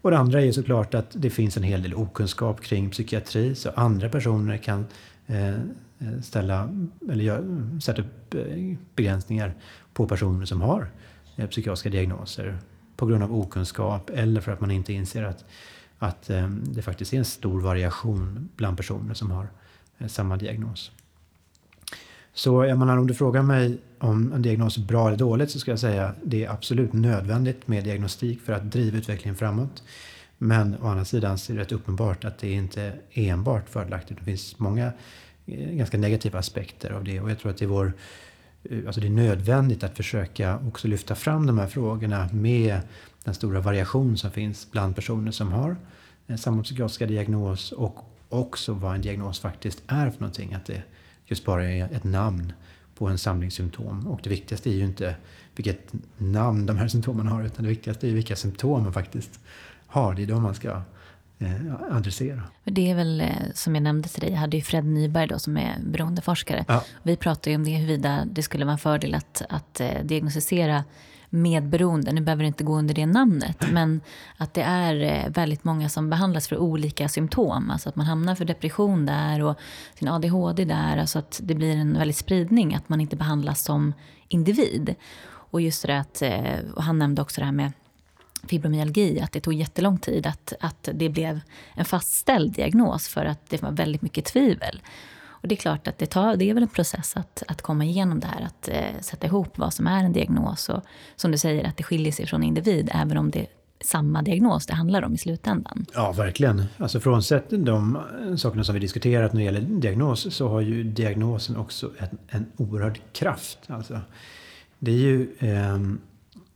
Och det andra är ju såklart att det finns en hel del okunskap kring psykiatri. Så andra personer kan eh, ställa, eller gör, sätta upp eh, begränsningar på personer som har eh, psykiatriska diagnoser. På grund av okunskap eller för att man inte inser att, att eh, det faktiskt är en stor variation bland personer som har eh, samma diagnos. Så jag menar, om du frågar mig om en diagnos är bra eller dåligt så ska jag säga att det är absolut nödvändigt med diagnostik för att driva utvecklingen framåt. Men å andra sidan så är det rätt uppenbart att det inte enbart fördelaktigt. Det finns många eh, ganska negativa aspekter av det och jag tror att det är, vår, eh, alltså det är nödvändigt att försöka också lyfta fram de här frågorna med den stora variation som finns bland personer som har samma psykiatriska diagnos och också vad en diagnos faktiskt är för någonting. Att det just bara är ett namn på en samling symptom. Och det viktigaste är ju inte vilket namn de här symptomen har utan det viktigaste är vilka symptom man faktiskt har. Det är de man ska eh, adressera. Det är väl eh, som jag nämnde till dig, jag hade ju Fred Nyberg då som är beroendeforskare. Ja. Vi pratade ju om det huruvida det skulle vara en fördel att, att eh, diagnostisera medberoende, nu behöver det inte gå under det namnet, men att det är eh, väldigt många som behandlas för olika symptom. Alltså att man hamnar för depression där och sin ADHD där. Alltså att det blir en väldig spridning, att man inte behandlas som individ. Och just det att, eh, och han nämnde också det här med fibromyalgi, att det tog jättelång tid att, att det blev en fastställd diagnos för att det var väldigt mycket tvivel. Och det är klart att det, tar, det är väl en process att, att komma igenom det här, att eh, sätta ihop vad som är en diagnos. Och som du säger, att det skiljer sig från individ, även om det är samma diagnos det handlar om i slutändan. Ja, verkligen. Alltså frånsett de eh, sakerna som vi diskuterat när det gäller diagnos, så har ju diagnosen också en, en oerhörd kraft. Alltså, det är ju eh,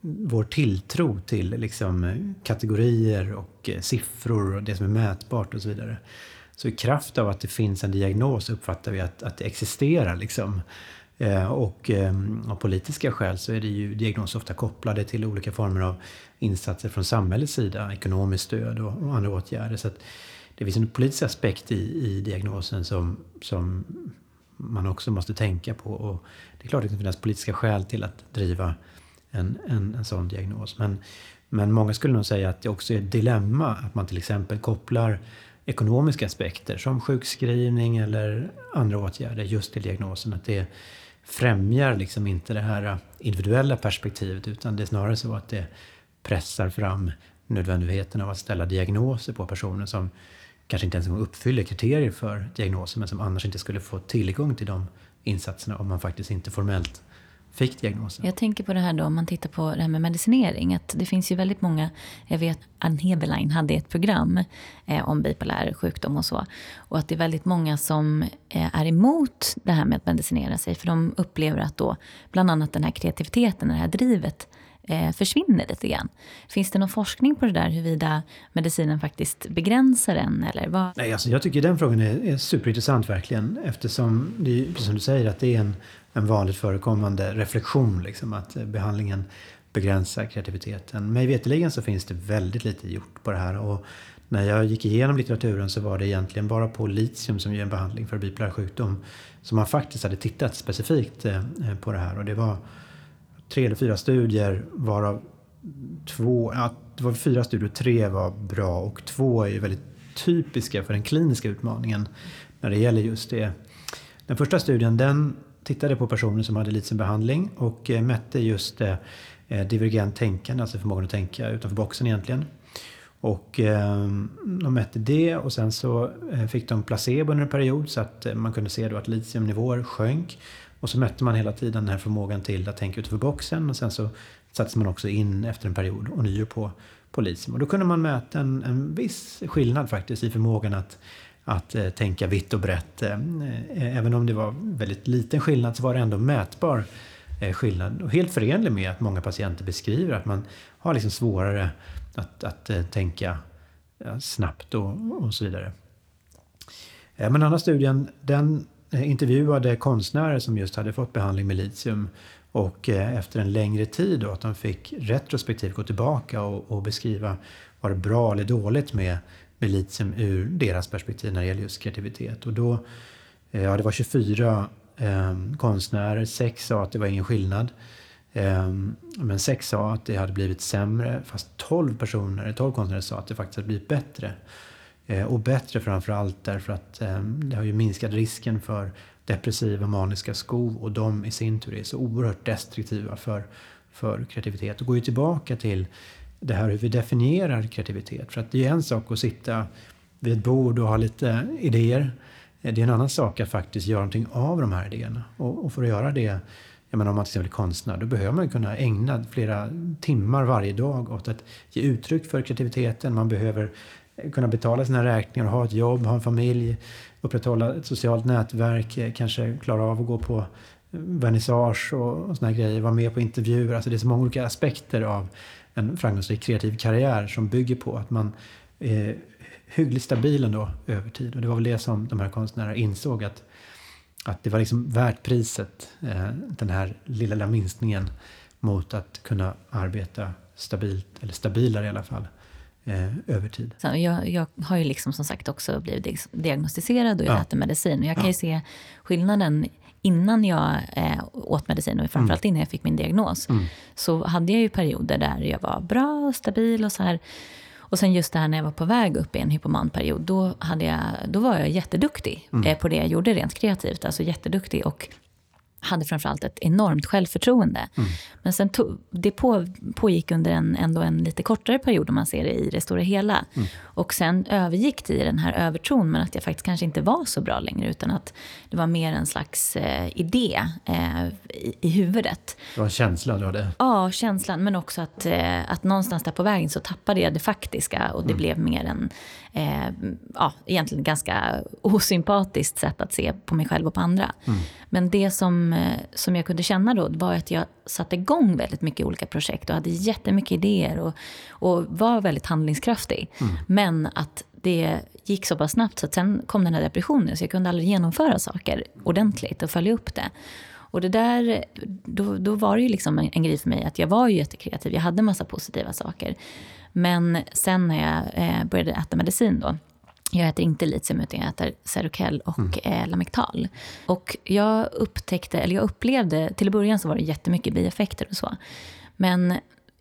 vår tilltro till liksom, kategorier och eh, siffror och det som är mätbart och så vidare. Så i kraft av att det finns en diagnos uppfattar vi att, att det existerar. Liksom. Eh, och eh, av politiska skäl så är det ju diagnoser ofta kopplade till olika former av insatser från samhällets sida, ekonomiskt stöd och, och andra åtgärder. Så det finns en politisk aspekt i, i diagnosen som, som man också måste tänka på. Och det är klart att det kan finnas politiska skäl till att driva en, en, en sån diagnos. Men, men många skulle nog säga att det också är ett dilemma att man till exempel kopplar ekonomiska aspekter som sjukskrivning eller andra åtgärder just till diagnosen. Att det främjar liksom inte det här individuella perspektivet utan det är snarare så att det pressar fram nödvändigheten av att ställa diagnoser på personer som kanske inte ens uppfyller kriterier för diagnosen men som annars inte skulle få tillgång till de insatserna om man faktiskt inte formellt fick diagnosen. Jag tänker på det här då, om man tittar på det här med medicinering. Att det finns ju väldigt många, jag vet Ann Heberlein hade ett program eh, om bipolär sjukdom och så. Och att det är väldigt många som eh, är emot det här med att medicinera sig. För de upplever att då, bland annat den här kreativiteten, det här drivet eh, försvinner lite grann. Finns det någon forskning på det där huruvida medicinen faktiskt begränsar en Eller vad? Nej, alltså jag tycker den frågan är, är superintressant verkligen eftersom det är, precis som du säger att det är en, en vanligt förekommande reflektion liksom, att eh, behandlingen begränsar kreativiteten. Mig veterligen så finns det väldigt lite gjort på det här och när jag gick igenom litteraturen så var det egentligen bara på litium som ger en behandling för bipolär sjukdom som man faktiskt hade tittat specifikt eh, eh, på det här och det var tre eller fyra studier varav två, ja, det var fyra studier, tre var bra och två är ju väldigt typiska för den kliniska utmaningen när det gäller just det. Den första studien den tittade på personer som hade litiumbehandling och eh, mätte just eh, eh, divergent tänkande, alltså förmågan att tänka utanför boxen egentligen. Och eh, de mätte det och sen så eh, fick de placebo under en period så att eh, man kunde se då att litiumnivåer sjönk. Och så mätte man hela tiden den här förmågan till att tänka utanför boxen och sen så sattes man också in efter en period och nio på, på litium. Och då kunde man mäta en, en viss skillnad faktiskt i förmågan att, att eh, tänka vitt och brett. Eh, eh även om det var väldigt liten skillnad så var det ändå mätbar eh, skillnad. Och helt förenlig med att många patienter beskriver att man har liksom svårare att, att eh, tänka snabbt och, och så vidare. Eh, men den andra studien den eh, intervjuade konstnärer som just hade fått behandling med litium och efter en längre tid då, att de fick retrospektivt gå tillbaka och, och beskriva var det bra eller dåligt med, med litium ur deras perspektiv när det gäller just kreativitet. Och då, ja det var 24 eh, konstnärer, sex sa att det var ingen skillnad. Ehm, men sex sa att det hade blivit sämre, fast 12 personer, 12 konstnärer sa att det faktiskt hade blivit bättre. Ehm, och bättre framförallt därför att ehm, det har ju minskat risken för depressiva maniska skov och de i sin tur är så oerhört destruktiva för, för kreativitet. Och går ju tillbaka till det här hur vi definierar kreativitet. För att det är en sak att sitta vid ett bord och ha lite idéer. Det är en annan sak att faktiskt göra någonting av de här idéerna. Och, och för att göra det, jag menar om man till exempel är konstnär, då behöver man kunna ägna flera timmar varje dag åt att ge uttryck för kreativiteten. Man behöver kunna betala sina räkningar, ha ett jobb, ha en familj, upprätthålla ett socialt nätverk, eh, kanske klara av att gå på eh, vernissage och, och såna grejer, vara med på intervjuer. Alltså det är så många olika aspekter av en framgångsrik kreativ karriär som bygger på att man är hyggligt stabil ändå över tid. Och det var väl det som de här konstnärerna insåg att, att det var liksom värt priset, eh, den här lilla, lilla minskningen mot att kunna arbeta stabilt, eller stabilare i alla fall, eh, över tid. Så jag, jag, har ju liksom som sagt också blivit diagnostiserad och jag ja. äter medicin. Och jag kan ja. ju se skillnaden innan jag eh, åt medicin och framförallt mm. innan jag fick min diagnos. Mm. Så hade jag ju perioder där jag var bra och stabil och så här. Och sen just det här när jag var på väg upp i en hypomanperiod, då, hade jag, då var jag jätteduktig mm. eh, på det jag gjorde rent kreativt. Alltså jätteduktig och hade framförallt ett enormt självförtroende. Mm. Men sen to, det på, pågick under en, ändå en lite kortare period om man ser det i det stora hela. Mm. Och sen övergick det i den här övertron, men att jag faktiskt kanske inte var så bra längre, utan att det var mer en slags eh, idé eh, i, i huvudet. Det var en känsla du hade? Ja, känslan, men också att, eh, att någonstans där på vägen så tappade jag det faktiska och det mm. blev mer en, eh, ja, egentligen ganska osympatiskt sätt att se på mig själv och på andra. Mm. Men det som, eh, som jag kunde känna då var att jag satte igång väldigt mycket olika projekt och hade jättemycket idéer och, och var väldigt handlingskraftig. Mm. Men att det gick så pass snabbt så att sen kom den här depressionen så jag kunde aldrig genomföra saker ordentligt och följa upp det. Och det där, då, då var det ju liksom en, en grej för mig att jag var ju jättekreativ, jag hade massa positiva saker. Men sen när jag eh, började äta medicin då, jag äter inte litium utan jag äter Seroquel och mm. eh, Lamictal. Och jag upptäckte, eller jag upplevde, till början så var det jättemycket bieffekter och så. Men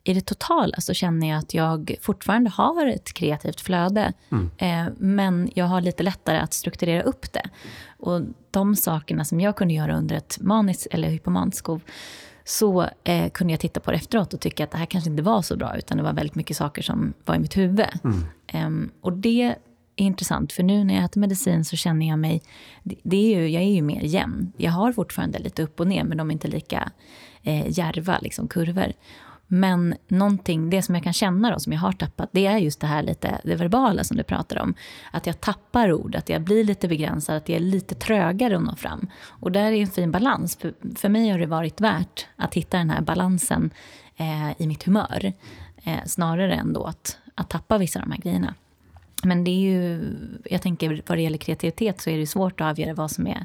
i det totala så känner jag att jag fortfarande har ett kreativt flöde. Mm. Eh, men jag har lite lättare att strukturera upp det. Och de sakerna som jag kunde göra under ett maniskt eller hypomanskov så eh, kunde jag titta på det efteråt och tycka att det här kanske inte var så bra, utan det var väldigt mycket saker som var i mitt huvud. Mm. Eh, och det är intressant, för nu när jag äter medicin så känner jag mig... Det, är ju, jag är ju mer jämn. Jag har fortfarande lite upp och ner, men de är inte lika eh, järva liksom, kurvor. Men någonting, det som jag kan känna då, som jag har tappat, det är just det här lite, det verbala som du pratar om. Att jag tappar ord, att jag blir lite begränsad, att jag är lite trögare att nå fram. Och där är en fin balans. För, för mig har det varit värt att hitta den här balansen eh, i mitt humör. Eh, snarare än då att, att tappa vissa av de här grejerna. Men det är ju, jag tänker vad det gäller kreativitet så är det svårt att avgöra vad som är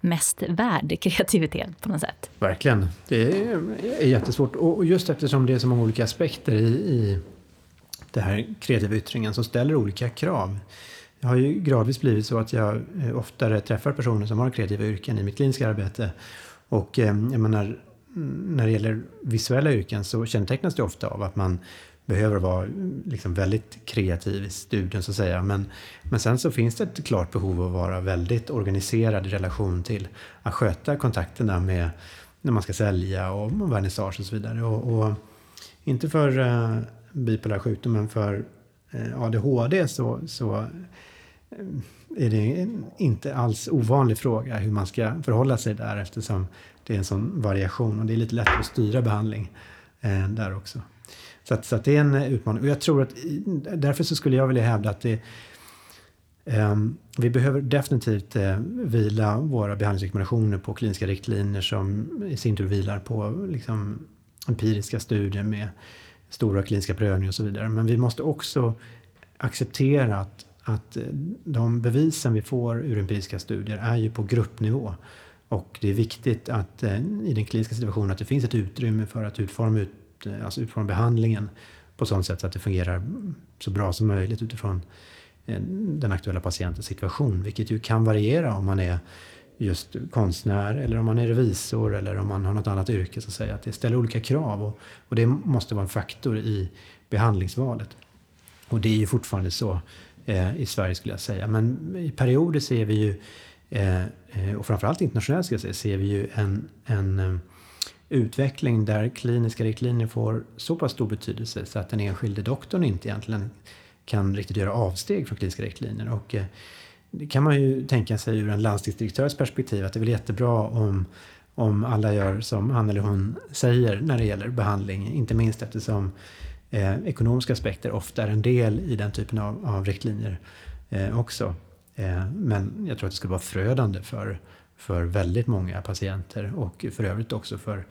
mest värd kreativitet på något sätt. Verkligen. Det är jättesvårt. Och just eftersom det är så många olika aspekter i, i den här kreativa yttringen som ställer olika krav. Det har ju gradvis blivit så att jag eh, oftare träffar personer som har kreativa yrken i mitt kliniska arbete. Och eh, jag menar, mm, när det gäller visuella yrken så kännetecknas det ofta av att man behöver vara liksom väldigt kreativ i studien så att säga. Men, men sen så finns det ett klart behov av att vara väldigt organiserad i relation till att sköta kontakterna med när man ska sälja och vernissage och så vidare. Och, och inte för eh, uh, bipolär sjukdom men för eh, uh, ADHD så, så eh, är det inte alls ovanlig fråga hur man ska förhålla sig där eftersom det är en sån variation och det är lite lätt att styra behandling där också. Så, att, så att det är en eh, utmaning. Och jag tror att därför så skulle jag vilja hävda att det Um, vi behöver definitivt uh, vila våra behandlingsrekommendationer på kliniska riktlinjer som i sin tur vilar på liksom, empiriska studier med stora kliniska prövningar och så vidare. Men vi måste också acceptera att, att eh, de bevisen vi får ur empiriska studier är ju på gruppnivå. Och det är viktigt att i den kliniska situationen att det finns ett utrymme för att utforma ut Eh, alltså utifrån behandlingen på sådant sätt så att det fungerar så bra som möjligt utifrån eh, den aktuella patientens situation. Vilket ju kan variera om man är just konstnär eller om man är revisor eller om man har något annat yrke. Så att säga. Att det ställer olika krav och, och det måste vara en faktor i behandlingsvalet. Och det är ju fortfarande så eh, i Sverige skulle jag säga. Men i perioder ser vi ju, eh, eh och framförallt internationellt ska jag säga, ser vi ju en, en eh, utveckling där kliniska riktlinjer får så pass stor betydelse så att den enskilde doktorn inte egentligen kan riktigt göra avsteg från kliniska riktlinjer. Och eh, det kan man ju tänka sig ur en landstingsdirektörs perspektiv att det är väl jättebra om, om alla gör som han eller hon säger när det gäller behandling. Inte minst eftersom eh, ekonomiska aspekter ofta är en del i den typen av, av riktlinjer eh, också. Eh, men jag tror att det skulle vara förödande för för väldigt många patienter och för övrigt också för,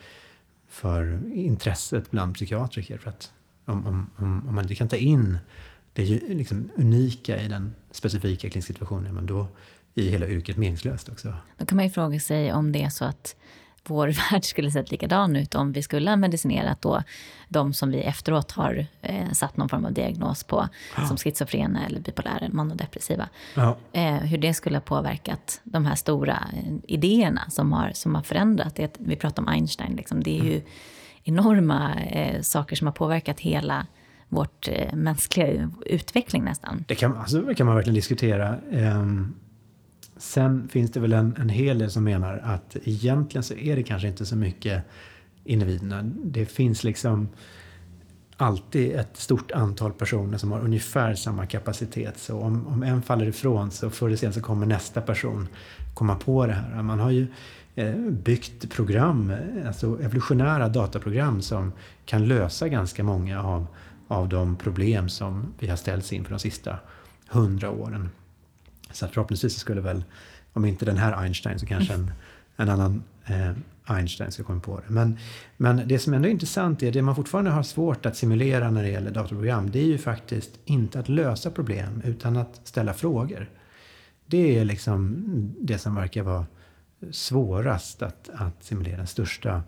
för intresset bland psykiatriker. För att om, om, om man inte kan ta in det liksom unika i den specifika kliniska situationen, men då är hela yrket meningslöst också. Då kan man ju fråga sig om det är så att vår värld skulle sett likadan ut om vi skulle ha medicinerat då de som vi efteråt har eh, satt någon form av diagnos på ja. som schizofrena eller bipolära eller manodepressiva. Ja. Eh, hur det skulle ha påverkat de här stora eh, idéerna som har, som har förändrat. Det, vi pratar om Einstein, liksom, det är mm. ju enorma eh, saker som har påverkat hela vårt eh, mänskliga utveckling nästan. Det kan, alltså, det kan man verkligen diskutera. Um, Sen finns det väl en, en hel del som menar att egentligen så är det kanske inte så mycket individerna. Det finns liksom alltid ett stort antal personer som har ungefär samma kapacitet. Så om, om en faller ifrån så förr eller senare så kommer nästa person komma på det här. Man har ju eh, byggt program, alltså evolutionära dataprogram som kan lösa ganska många av, av de problem som vi har ställts inför de sista hundra åren. Så förhoppningsvis skulle väl, om inte den här Einstein, så kanske en, en annan eh, Einstein ska komma på det. Men, men det som ändå är intressant är det man fortfarande har svårt att simulera när det gäller datorprogram. Det är ju faktiskt inte att lösa problem utan att ställa frågor. Det är liksom det som verkar vara svårast att, att simulera, den största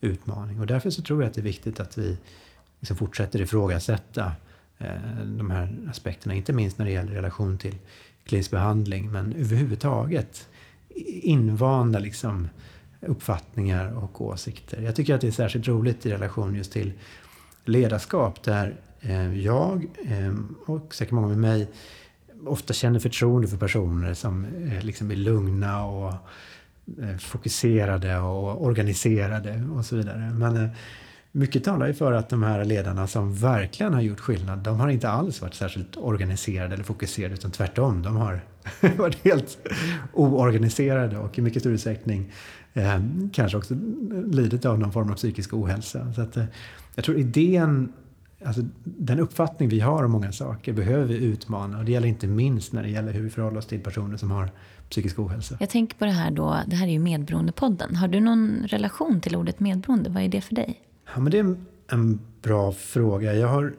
utmaning. Och därför så tror jag att det är viktigt att vi liksom fortsätter ifrågasätta eh, de här aspekterna. Inte minst när det gäller relation till klinisk behandling men överhuvudtaget invanda liksom uppfattningar och åsikter. Jag tycker att det är särskilt roligt i relation just till ledarskap där eh, jag eh, och säkert många med mig ofta känner förtroende för personer som eh, liksom är lugna och fokuserade och organiserade och så vidare. Men mycket talar ju för att de här ledarna som verkligen har gjort skillnad, de har inte alls varit särskilt organiserade eller fokuserade, utan tvärtom. De har varit helt oorganiserade och i mycket större utsträckning eh, kanske också lidit av någon form av psykisk ohälsa. Så att, eh, jag tror idén, alltså den uppfattning vi har om många saker behöver vi utmana och det gäller inte minst när det gäller hur vi förhåller oss till personer som har psykisk ohälsa. Jag tänker på det här då, det här är ju Medberoendepodden. Har du någon relation till ordet medberoende? Vad är det för dig? Ja, men det är en bra fråga. Jag har,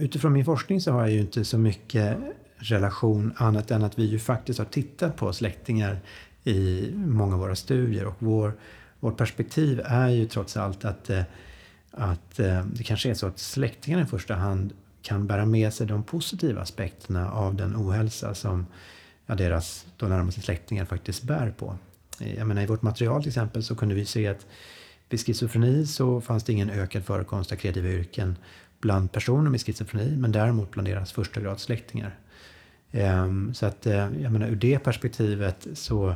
utifrån min forskning så har jag ju inte så mycket relation annat än att vi ju faktiskt har tittat på släktingar i många av våra studier. Och vår, vårt perspektiv är ju trots allt att, eh, att eh, det kanske är så att släktingarna i första hand kan bära med sig de positiva aspekterna av den ohälsa som ja, deras då närmaste släktingar faktiskt bär på. Jag menar, I vårt material till exempel så kunde vi se att vid schizofreni så fanns det ingen ökad förekomst av kreativa yrken bland personer med schizofreni men däremot bland deras första grads släktingar. Ehm, så att eh, jag menar ur det perspektivet så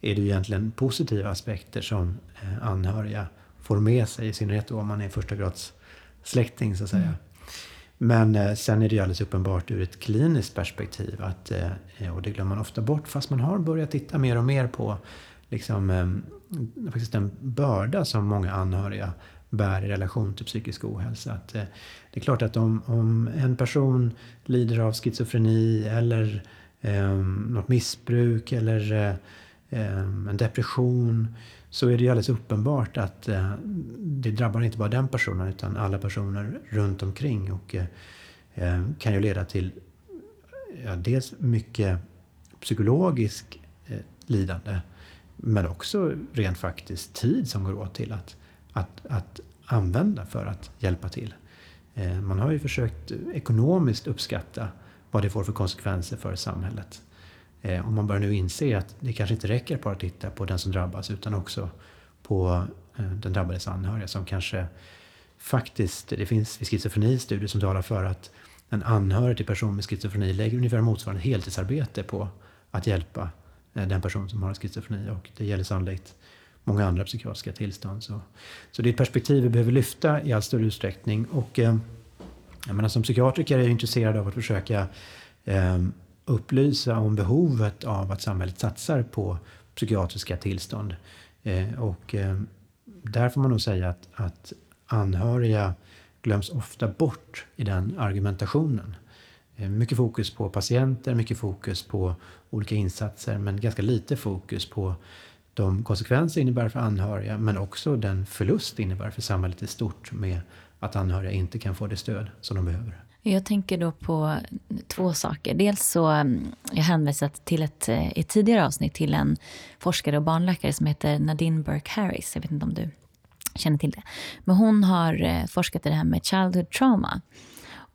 är det ju egentligen positiva aspekter som eh, anhöriga får med sig, i synnerhet då om man är första grads släkting så att säga. Mm. Men eh, sen är det ju alldeles uppenbart ur ett kliniskt perspektiv att, och det glömmer man ofta bort, fast man har börjat titta mer och mer på liksom, eh, faktiskt den börda som många anhöriga bär i relation till psykisk ohälsa. Att, eh, det är klart att om, om en person lider av schizofreni eller eh, något missbruk eller eh, eh en depression så är det ju alldeles uppenbart att eh, det drabbar inte bara den personen utan alla personer runt omkring och eh, eh kan ju leda till ja, dels mycket psykologisk eh, lidande men också rent faktiskt tid som går åt till att att, att använda för att hjälpa till. Eh, man har ju försökt ekonomiskt uppskatta vad det får för konsekvenser för samhället. Eh, och man börjar nu inse att det kanske inte räcker bara att titta på den som drabbas utan också på eh, den drabbades anhöriga som kanske faktiskt, det finns vid schizofreni studier som talar för att en anhörig till person med schizofreni lägger ungefär motsvarande heltidsarbete på att hjälpa Eh, den person som har schizofreni och det gäller sannolikt många andra psykiatriska tillstånd. Så, så det är ett perspektiv vi behöver lyfta i allt större utsträckning. Och, eh, jag menar, som psykiatriker är jag intresserad av att försöka eh, upplysa om behovet av att samhället satsar på psykiatriska tillstånd. Eh, och eh, där får man nog säga att, att anhöriga glöms ofta bort i den argumentationen. Eh, mycket fokus på patienter, mycket fokus på olika insatser men ganska lite fokus på de konsekvenser det innebär för anhöriga men också den förlust det innebär för samhället i stort med att anhöriga inte kan få det stöd som de behöver. Jag tänker då på två saker. Dels så mm, jag hänvisat till ett, eh, ett tidigare avsnitt till en forskare och barnläkare som heter Nadine Burke Harris. Jag vet inte om du känner till det. Men hon har eh, forskat i det här med childhood trauma.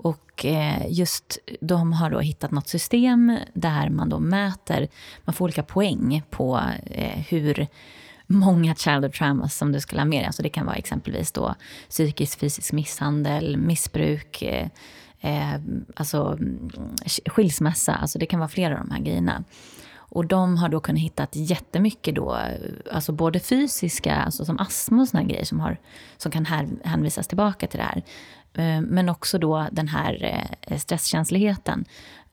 Och eh, just de har då hittat något system där man då mäter, man får olika poäng på eh, hur många childhood traumas som du skulle ha med dig. Alltså det kan vara exempelvis då psykisk fysisk misshandel, missbruk, eh, eh alltså mm, skilsmässa. Alltså det kan vara flera av de här grejerna. Och de har då kunnat hitta jättemycket då, alltså både fysiska, alltså som astma och såna grejer som, har, som kan här, hänvisas tillbaka till det här. Eh, men också då den här eh, stresskänsligheten.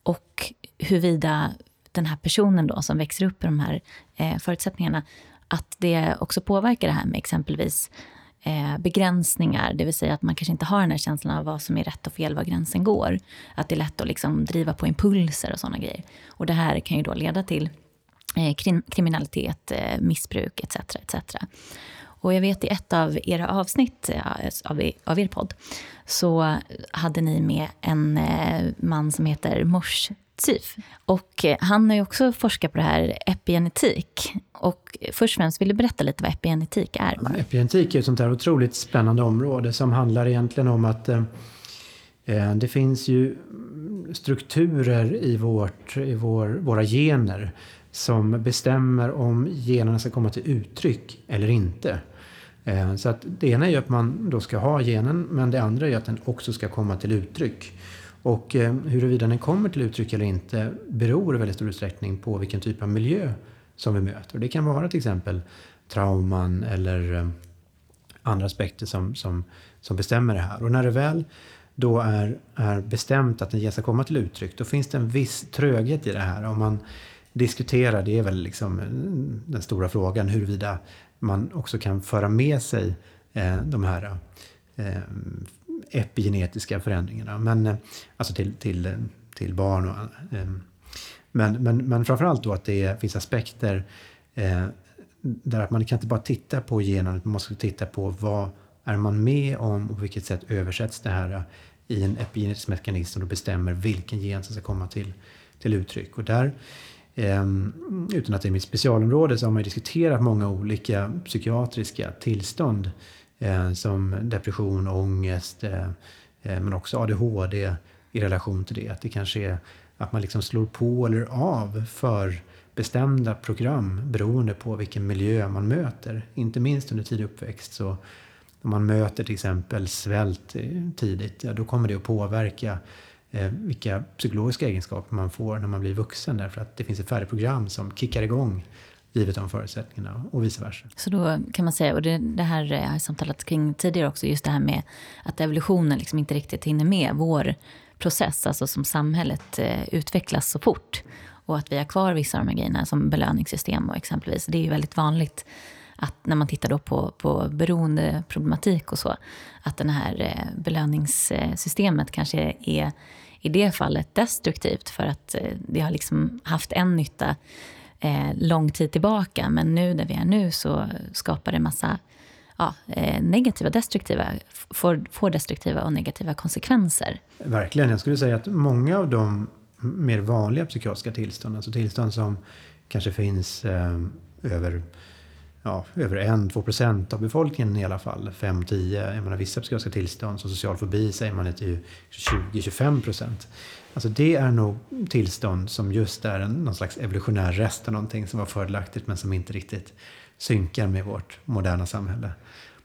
Och huruvida den här personen då som växer upp i de här eh, förutsättningarna, att det också påverkar det här med exempelvis begränsningar, det vill säga att man kanske inte har den här känslan av vad som är rätt och fel, var gränsen går. Att det är lätt att liksom driva på impulser och sådana grejer. Och det här kan ju då leda till kriminalitet, missbruk etc. etc. Och jag vet i ett av era avsnitt av er podd så hade ni med en eh, man som heter Mors Tsif. Och eh, han har ju också forskat på det här epigenetik. Och först och främst, vill du berätta lite vad epigenetik är? Ja, epigenetik är ett sånt här otroligt spännande område som handlar egentligen om att eh, eh det finns ju strukturer i, vårt, i vår, våra gener som bestämmer om generna ska komma till uttryck eller inte. Eh, så att det ena är att man då ska ha genen men det andra är att den också ska komma till uttryck. Och eh, huruvida den kommer till uttryck eller inte beror i väldigt stor utsträckning på vilken typ av miljö som vi möter. Det kan vara till exempel trauman eller eh, andra aspekter som, som, som bestämmer det här. Och när det väl då är, är bestämt att den ska komma till uttryck, då finns det en viss tröghet i det här. Om man diskuterar, det är väl liksom den stora frågan, huruvida man också kan föra med sig eh, de här eh, epigenetiska förändringarna. Men, eh, alltså till, till, eh, till barn. Och, eh, men, men, men framförallt då att det finns aspekter eh, där att man kan inte bara titta på generna, man måste titta på vad är man med om och på vilket sätt översätts det här eh, i en epigenetisk mekanism som bestämmer vilken gen som ska komma till, till uttryck. Och där, Ehm, utan att det är mitt specialområde, så har man diskuterat många olika psykiatriska tillstånd eh, som depression, ångest, eh, eh, men också ADHD i relation till det. Att det kanske är att man liksom slår på eller av för bestämda program beroende på vilken miljö man möter. Inte minst under tidig uppväxt. Så om man möter till exempel svält tidigt, ja, då kommer det att påverka Eh, vilka psykologiska egenskaper man får när man blir vuxen. Därför att det finns ett färdigt program som kickar igång givet de förutsättningarna och vice versa. Så då kan man säga, och det, det här eh, har jag samtalat kring tidigare också, just det här med att evolutionen liksom inte riktigt hinner med vår process, alltså som samhället eh, utvecklas så fort. Och att vi har kvar vissa av de här grejerna som belöningssystem och exempelvis. Det är ju väldigt vanligt att när man tittar då på, på beroendeproblematik och så, att det här eh, belöningssystemet kanske är i det fallet destruktivt för att eh, det har liksom haft en nytta eh, lång tid tillbaka. Men nu där vi är nu så skapar det massa ja, eh, negativa, destruktiva, får, får destruktiva och negativa konsekvenser. Verkligen. Jag skulle säga att många av de mer vanliga psykiatriska tillstånd, alltså tillstånd som kanske finns eh, över ja, över 1-2 procent av befolkningen i alla fall. 5-10, jag menar vissa psykiatriska tillstånd som social fobi säger man är till 20-25 procent. Alltså det är nog tillstånd som just är en, någon slags evolutionär rest av någonting som var fördelaktigt men som inte riktigt synkar med vårt moderna samhälle.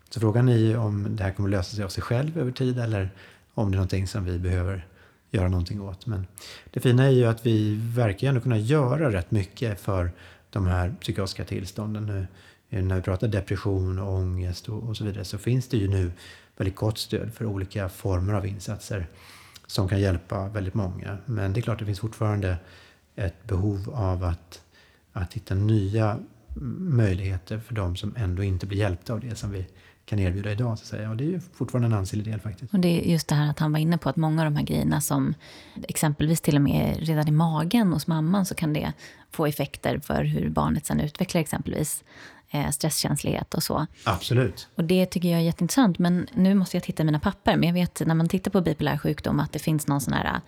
Så frågan är ju om det här kommer lösa sig av sig själv över tid eller om det är någonting som vi behöver göra någonting åt. Men det fina är ju att vi verkar ju ändå kunna göra rätt mycket för de här psykiatriska tillstånden. Nu, Eh, när vi pratar depression och ångest och, och så vidare så finns det ju nu väldigt gott stöd för olika former av insatser som kan hjälpa väldigt många. Men det är klart, det finns fortfarande ett behov av att, att hitta nya möjligheter för de som ändå inte blir hjälpta av det som vi kan erbjuda idag. Så att säga. Och det är ju fortfarande en ansenlig del faktiskt. Och det är just det här att han var inne på att många av de här grejerna som exempelvis till och med redan i magen hos mamman så kan det få effekter för hur barnet sen utvecklar exempelvis stresskänslighet och så. Absolut. Och det tycker jag är jätteintressant. Men nu måste jag titta i mina papper. Men jag vet när man tittar på bipolär sjukdom att det finns någon sån här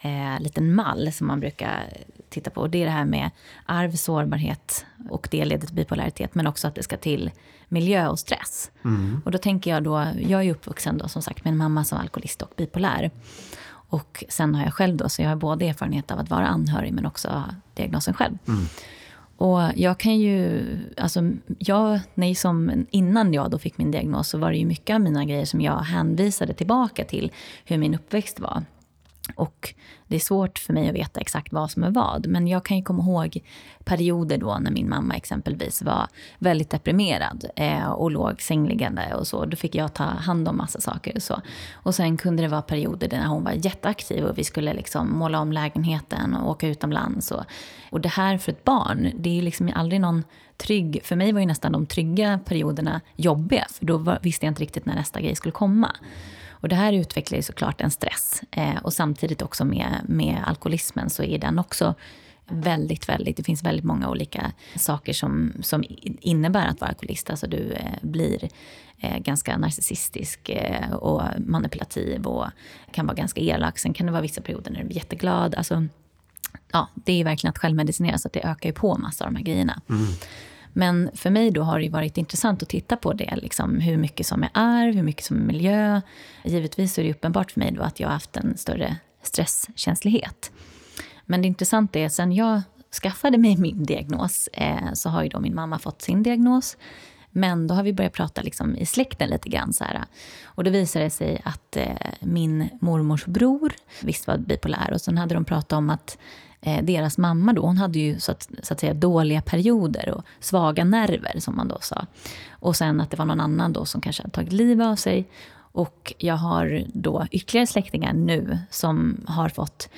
eh, liten mall som man brukar titta på. Och det är det här med arv, sårbarhet och det leder till bipolaritet. Men också att det ska till miljö och stress. Mm. Och då tänker jag då, jag är uppvuxen då som sagt med en mamma som var alkoholist och bipolär. Och sen har jag själv då, så jag har både erfarenhet av att vara anhörig men också diagnosen själv. Mm. Och jag kan ju, alltså jag, nej, som innan jag då fick min diagnos så var det ju mycket av mina grejer som jag hänvisade tillbaka till hur min uppväxt var. Och det är svårt för mig att veta exakt vad som är vad. Men jag kan ju komma ihåg perioder då när min mamma exempelvis var väldigt deprimerad eh, och låg sängliggande och så. Då fick jag ta hand om massa saker och så. Och sen kunde det vara perioder när hon var jätteaktiv och vi skulle liksom måla om lägenheten och åka utomlands. Och, och det här för ett barn, det är liksom aldrig någon trygg... För mig var ju nästan de trygga perioderna jobbiga. För då var, visste jag inte riktigt när nästa grej skulle komma. Och det här utvecklar ju såklart en stress. Eh, och samtidigt också med, med alkoholismen så är den också väldigt, väldigt... Det finns väldigt många olika saker som, som innebär att vara alkoholist. Alltså du eh, blir eh, ganska narcissistisk eh, och manipulativ och kan vara ganska elak. Sen kan det vara vissa perioder när du blir jätteglad. Alltså, ja, det är verkligen att självmedicinera så att det ökar ju på massa av de här grejerna. Mm. Men för mig då har det varit intressant att titta på det. Liksom, hur mycket som är arv, hur mycket som är miljö. Givetvis är det uppenbart för mig då att jag har haft en större stresskänslighet. Men det intressanta är, sen jag skaffade mig min diagnos eh, så har ju då min mamma fått sin diagnos. Men då har vi börjat prata liksom i släkten lite grann. Så här. Och då visade det sig att eh, min mormors bror visst var bipolär. Och sen hade de pratat om att eh, deras mamma då, hon hade ju så att, så att säga dåliga perioder och svaga nerver som man då sa. Och sen att det var någon annan då som kanske hade tagit livet av sig. Och jag har då ytterligare släktingar nu som har fått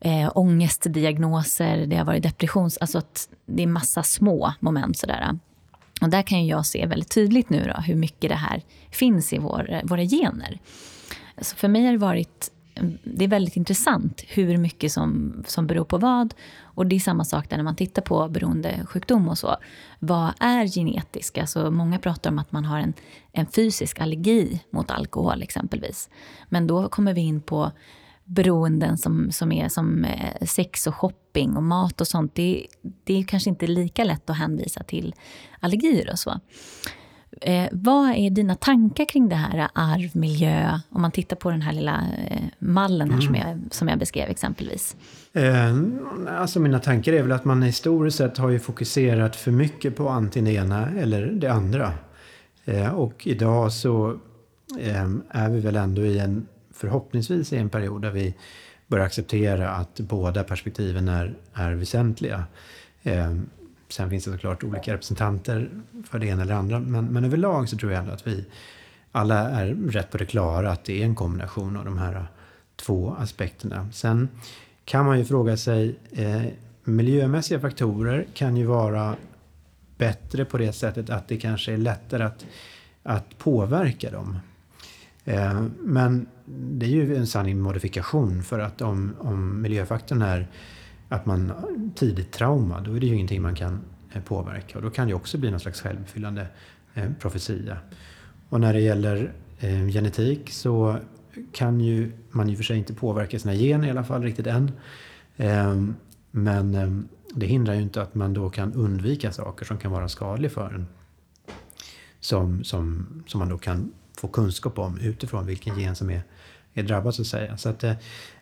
eh, ångestdiagnoser, det har varit depressions... Alltså att det är massa små moment sådär. Och där kan jag se väldigt tydligt nu då hur mycket det här finns i vår, våra gener. Så för mig har det varit det är väldigt intressant hur mycket som, som beror på vad. Och det är samma sak där när man tittar på beroendesjukdom och så. Vad är genetiskt? Alltså många pratar om att man har en, en fysisk allergi mot alkohol exempelvis. Men då kommer vi in på beroenden som, som är som eh, sex och shopping och mat och sånt. Det, det är kanske inte lika lätt att hänvisa till allergier och så. Eh, vad är dina tankar kring det här arv, miljö, om man tittar på den här lilla eh, mallen här mm. som, jag, som jag beskrev exempelvis? Eh, alltså mina tankar är väl att man historiskt sett har ju fokuserat för mycket på antingen det ena eller det andra. Eh, och idag så eh, är vi väl ändå i en, förhoppningsvis i en period där vi börjar acceptera att båda perspektiven är, är väsentliga. Sen finns det såklart olika representanter för det ena eller andra. Men, men överlag så tror jag ändå att vi alla är rätt på det klara att det är en kombination av de här två aspekterna. Sen kan man ju fråga sig, eh, miljömässiga faktorer kan ju vara bättre på det sättet att det kanske är lättare att, att påverka dem. Eh, men det är ju en sanning modifikation för att om, om miljöfaktorn är att man tidigt trauma, då är det ju ingenting man kan eh, påverka. Och då kan det också bli någon slags självuppfyllande eh, profetia. Och när det gäller eh, genetik så kan ju man ju för sig inte påverka sina gener i alla fall riktigt än. Ehm, men ehm, det hindrar ju inte att man då kan undvika saker som kan vara skadliga för en. Som, som, som man då kan få kunskap om utifrån vilken gen som är, är drabbad så att säga. Så att eh,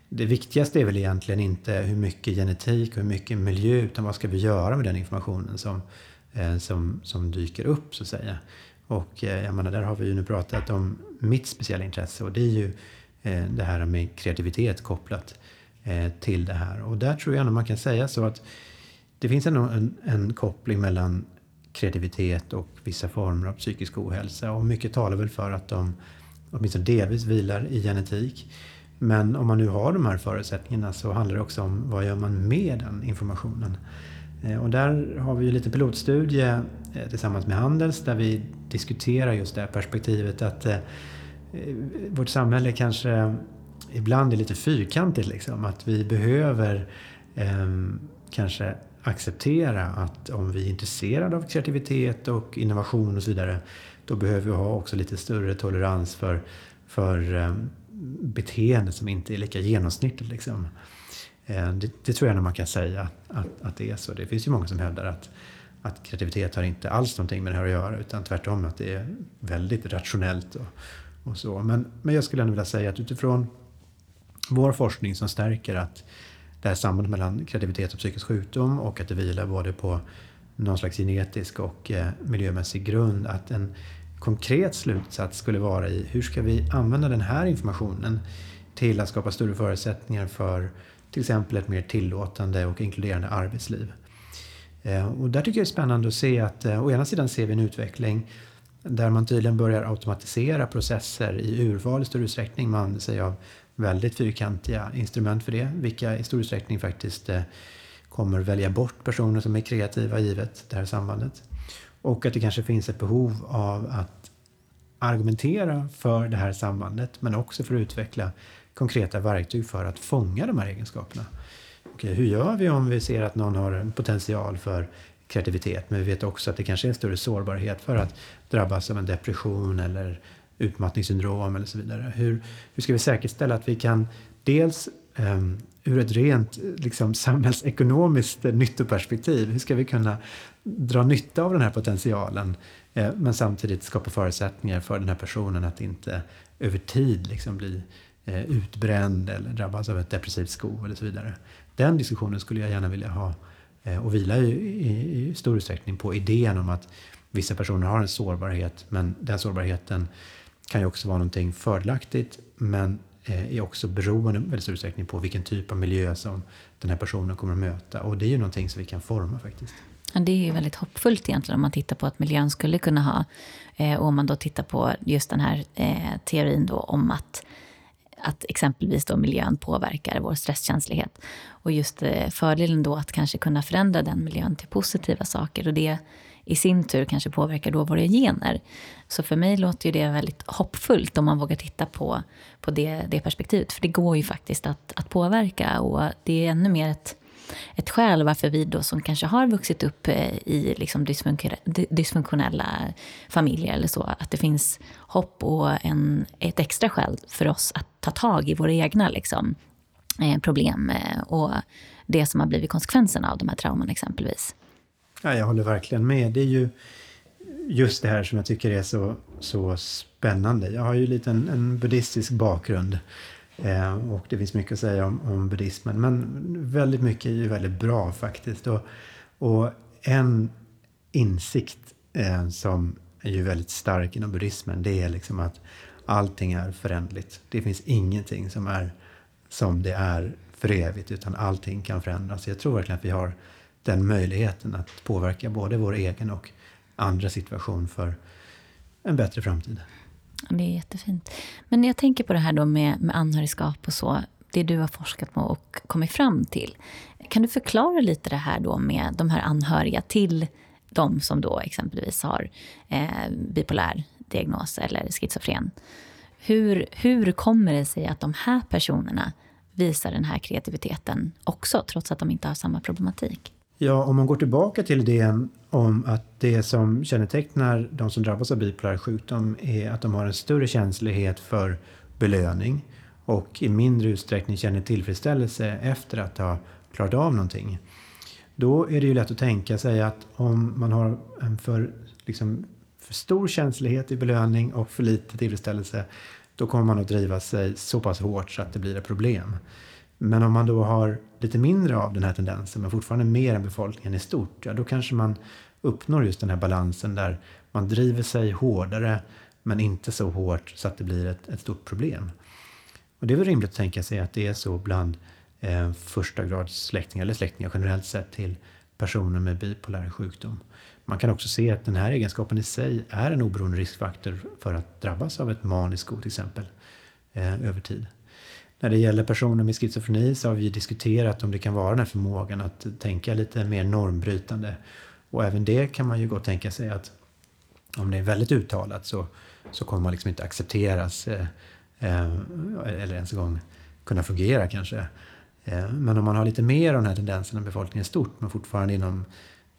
det viktigaste är väl egentligen inte hur mycket genetik och hur mycket miljö, utan vad ska vi göra med den informationen som, eh, som, som dyker upp så att säga. Och eh, jag menar, där har vi ju nu pratat om mitt speciella intresse och det är ju eh, det här med kreativitet kopplat till det här. Och där tror jag ändå man kan säga så att det finns ändå en, en koppling mellan kreativitet och vissa former av psykisk ohälsa. Och mycket talar väl för att de åtminstone delvis vilar i genetik. Men om man nu har de här förutsättningarna så handlar det också om vad gör man med den informationen? Eh, och där har vi ju lite pilotstudie eh, tillsammans med Handels där vi diskuterar just det här perspektivet att eh, vårt samhälle kanske ibland är lite fyrkantigt. Liksom. Att vi behöver eh, kanske acceptera att om vi är intresserade av kreativitet och innovation och så vidare då behöver vi ha också lite större tolerans för, för eh, beteende som inte är lika genomsnittligt. Liksom. Eh, det, det, tror jag nog man kan säga att, att det är så. Det finns ju många som hävdar att, att kreativitet har inte alls någonting med det här att göra utan tvärtom att det är väldigt rationellt och, och så. Men, men jag skulle ändå vilja säga att utifrån vår forskning som stärker att det här sambandet mellan kreativitet och psykisk sjukdom och att det vilar både på någon slags genetisk och eh, miljömässig grund. Att en konkret slutsats skulle vara i hur ska vi använda den här informationen till att skapa större förutsättningar för till exempel ett mer tillåtande och inkluderande arbetsliv. Eh, och där tycker jag det är spännande att se att eh, å ena sidan ser vi en utveckling där man tydligen börjar automatisera processer i urval i större utsträckning. Man använder sig av väldigt fyrkantiga instrument för det, vilka i stor utsträckning faktiskt eh, kommer välja bort personer som är kreativa givet det här sambandet. Och att det kanske finns ett behov av att argumentera för det här sambandet men också för att utveckla konkreta verktyg för att fånga de här egenskaperna. Okej, hur gör vi om vi ser att någon har en potential för kreativitet men vi vet också att det kanske är en större sårbarhet för att drabbas av en depression eller utmattningssyndrom eller så vidare. Hur, hur ska vi säkerställa att vi kan dels um, ur ett rent liksom, samhällsekonomiskt nyttoperspektiv, hur ska vi kunna dra nytta av den här potentialen eh, men samtidigt skapa förutsättningar för den här personen att inte över tid liksom bli eh, utbränd eller drabbas av ett depressivt skov eller så vidare. Den diskussionen skulle jag gärna vilja ha eh, och vila i, i stor utsträckning på idén om att vissa personer har en sårbarhet men den sårbarheten kan ju också vara någonting fördelaktigt men eh, är också beroende i väldigt stor utsträckning på vilken typ av miljö som den här personen kommer att möta. Och det är ju någonting som vi kan forma faktiskt. Ja, det är ju väldigt hoppfullt egentligen om man tittar på att miljön skulle kunna ha, eh, och om man då tittar på just den här eh, teorin då om att att exempelvis då miljön påverkar vår stresskänslighet. Och just eh, fördelen då att kanske kunna förändra den miljön till positiva saker. Och det i sin tur kanske påverkar då våra gener. Så för mig låter det väldigt hoppfullt om man vågar titta på, på det, det perspektivet. För det går ju faktiskt att, att påverka och det är ännu mer ett, ett skäl varför vi då som kanske har vuxit upp eh, i liksom dysfunktionella familjer eller så, att det finns hopp och en, ett extra skäl för oss att ta tag i våra egna liksom, eh, problem eh, och det som har blivit konsekvenserna av de här trauman exempelvis. Ja, jag håller verkligen med. Det är ju just det här som jag tycker är så, så spännande. Jag har ju lite en, en buddhistisk bakgrund eh, och det finns mycket att säga om, om buddhismen. Men väldigt mycket är ju väldigt bra faktiskt. Och, och en insikt eh, som är ju väldigt stark inom buddhismen det är liksom att allting är förändligt. Det finns ingenting som är som det är för evigt utan allting kan förändras. Jag tror verkligen att vi har den möjligheten att påverka både vår egen och andra situation för en bättre framtid. Det är jättefint. Men jag tänker på det här då med, med anhörigskap och så, det du har forskat på och kommit fram till. Kan du förklara lite det här då med de här anhöriga till de som då exempelvis har eh, bipolär diagnos eller schizofren? Hur, hur kommer det sig att de här personerna visar den här kreativiteten också, trots att de inte har samma problematik? Ja, om man går tillbaka till idén om att det som kännetecknar de som drabbas av bipolär sjukdom är att de har en större känslighet för belöning och i mindre utsträckning känner tillfredsställelse efter att ha klarat av någonting. Då är det ju lätt att tänka sig att om man har en för, liksom, för stor känslighet i belöning och för lite tillfredsställelse då kommer man att driva sig så pass hårt så att det blir ett problem. Men om man då har lite mindre av den här tendensen men fortfarande mer än befolkningen i stort, ja då kanske man uppnår just den här balansen där man driver sig hårdare men inte så hårt så att det blir ett, ett stort problem. Och det är väl rimligt att tänka sig att det är så bland eh, första grads släktingar eller släktingar generellt sett till personer med bipolär sjukdom. Man kan också se att den här egenskapen i sig är en oberoende riskfaktor för att drabbas av ett manisko till exempel eh, över tid. När det gäller personer med schizofreni så har vi diskuterat om det kan vara den här förmågan att tänka lite mer normbrytande. Och även det kan man ju gott tänka sig att om det är väldigt uttalat så, så kommer man liksom inte accepteras eh, eh, eller ens en gång kunna fungera kanske. Eh, men om man har lite mer av den här tendensen än befolkningen i stort men fortfarande inom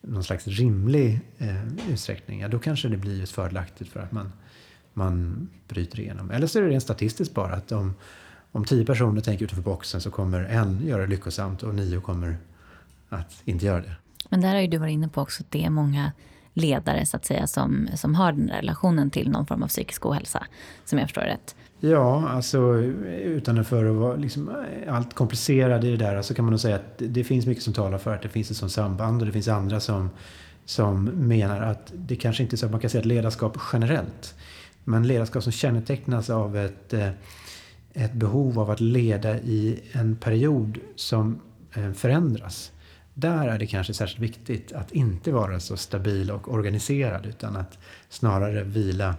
någon slags rimlig eh, utsträckning, ja, då kanske det blir just fördelaktigt för att man, man bryter igenom. Eller så är det rent statistiskt bara att om, om tio personer tänker utanför boxen så kommer en göra det lyckosamt och nio kommer att inte göra det. Men där har ju du varit inne på också att det är många ledare så att säga som, som har den relationen till någon form av psykisk ohälsa, som jag förstår rätt. Ja, alltså utan för att vara liksom, allt komplicerad i det där så kan man nog säga att det finns mycket som talar för att det finns ett sådant samband och det finns andra som, som menar att det kanske inte är så att man kan säga att ledarskap generellt, men ledarskap som kännetecknas av ett, eh, ett behov av att leda i en period som eh, förändras. Där är det kanske särskilt viktigt att inte vara så stabil och organiserad utan att snarare vila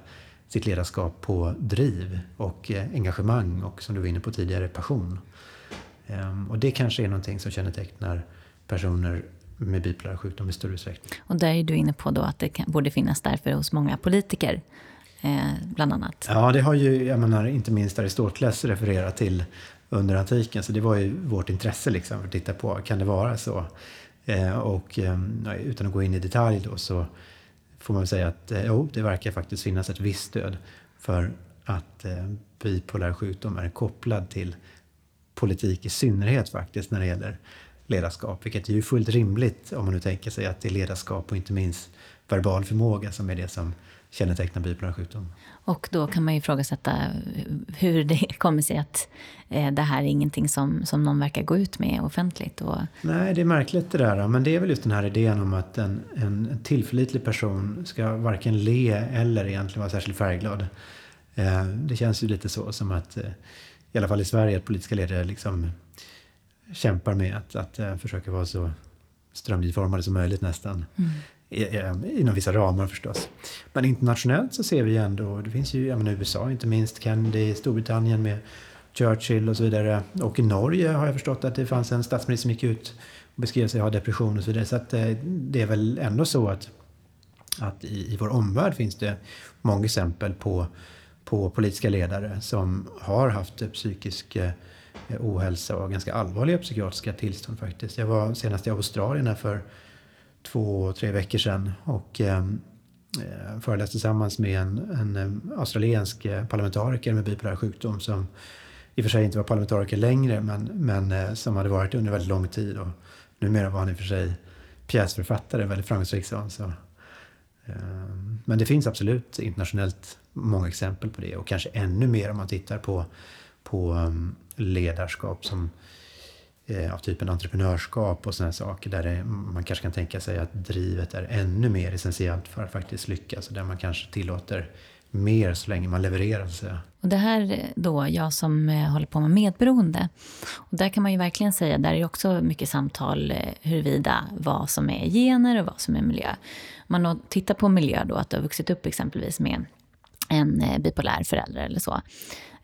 sitt ledarskap på driv och eh, engagemang och som du var inne på tidigare, passion. Ehm, och det kanske är någonting som kännetecknar personer med bipolär sjukdom i större utsträckning. Och där är du inne på då att det kan, borde finnas därför hos många politiker, eh, bland annat. Ja, det har ju, jag menar, inte minst Aristoteles refererat till under antiken, så det var ju vårt intresse liksom att titta på, kan det vara så? Eh, och eh, utan att gå in i detalj då så får man säga att eh, jo, det verkar faktiskt finnas ett visst stöd för att eh, bipolär sjukdom är kopplad till politik i synnerhet faktiskt när det gäller ledarskap. Vilket är ju fullt rimligt om man nu tänker sig att det är ledarskap och inte minst verbal förmåga som är det som kännetecknar bipolär sjukdom. Och då kan man ju ifrågasätta hur det kommer sig att eh, det här är ingenting som, som någon verkar gå ut med offentligt. Och... Nej, det är märkligt det där. Men det är väl just den här idén om att en, en tillförlitlig person ska varken le eller egentligen vara särskilt färgglad. Eh, det känns ju lite så som att, eh, i alla fall i Sverige, att politiska ledare liksom kämpar med att, att försöka vara så strömlinjeformade som möjligt nästan. Mm inom vissa ramar förstås. Men internationellt så ser vi ändå, det finns ju i USA inte minst, Kennedy, Storbritannien med Churchill och så vidare. Och i Norge har jag förstått att det fanns en statsminister som gick ut och beskrev sig ha depression och så vidare. Så att eh, det är väl ändå så att att i, i vår omvärld finns det många exempel på, på politiska ledare som har haft psykisk eh, ohälsa och ganska allvarliga psykiatriska tillstånd faktiskt. Jag var senast i Australien här för två, tre veckor sedan och eh, eh föreläste tillsammans med en, en eh, australiensk eh, parlamentariker med bipolär sjukdom som i och för sig inte var parlamentariker längre men, men som hade varit under väldigt lång tid. Och numera var han i och för sig pjäsförfattare, väldigt framgångsrik sån så men det finns absolut internationellt många exempel på det och kanske ännu mer om man tittar på, på ledarskap som eh, av typen entreprenörskap och sådana saker där det, man kanske kan tänka sig att drivet är ännu mer essentiellt för att faktiskt lyckas och där man kanske tillåter mer så länge man levererar. Så. Och det här då, jag som eh, håller på med medberoende. Och där kan man ju verkligen säga, där är också mycket samtal eh, huruvida vad som är gener och vad som är miljö. Om man tittar på miljö då, att du har vuxit upp exempelvis med en eh, bipolär förälder eller så.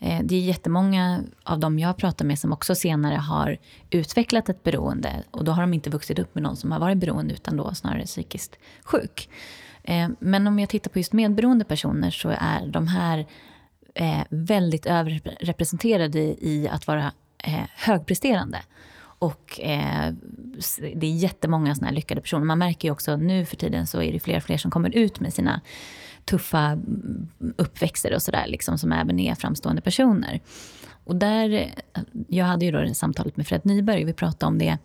Eh, det är jättemånga av dem jag pratar med som också senare har utvecklat ett beroende. Och då har de inte vuxit upp med någon som har varit beroende utan då snarare psykiskt sjuk. Eh, men om jag tittar på just medberoende personer så är de här eh, väldigt överrepresenterade i att vara högpresterande. Och det är jättemånga såna här lyckade personer. Man märker ju också nu för tiden så är det fler och fler som kommer ut med sina tuffa uppväxter och sådär, liksom, som även är framstående personer. Och där, jag hade ju då det samtalet med Fred Nyberg vi pratade om det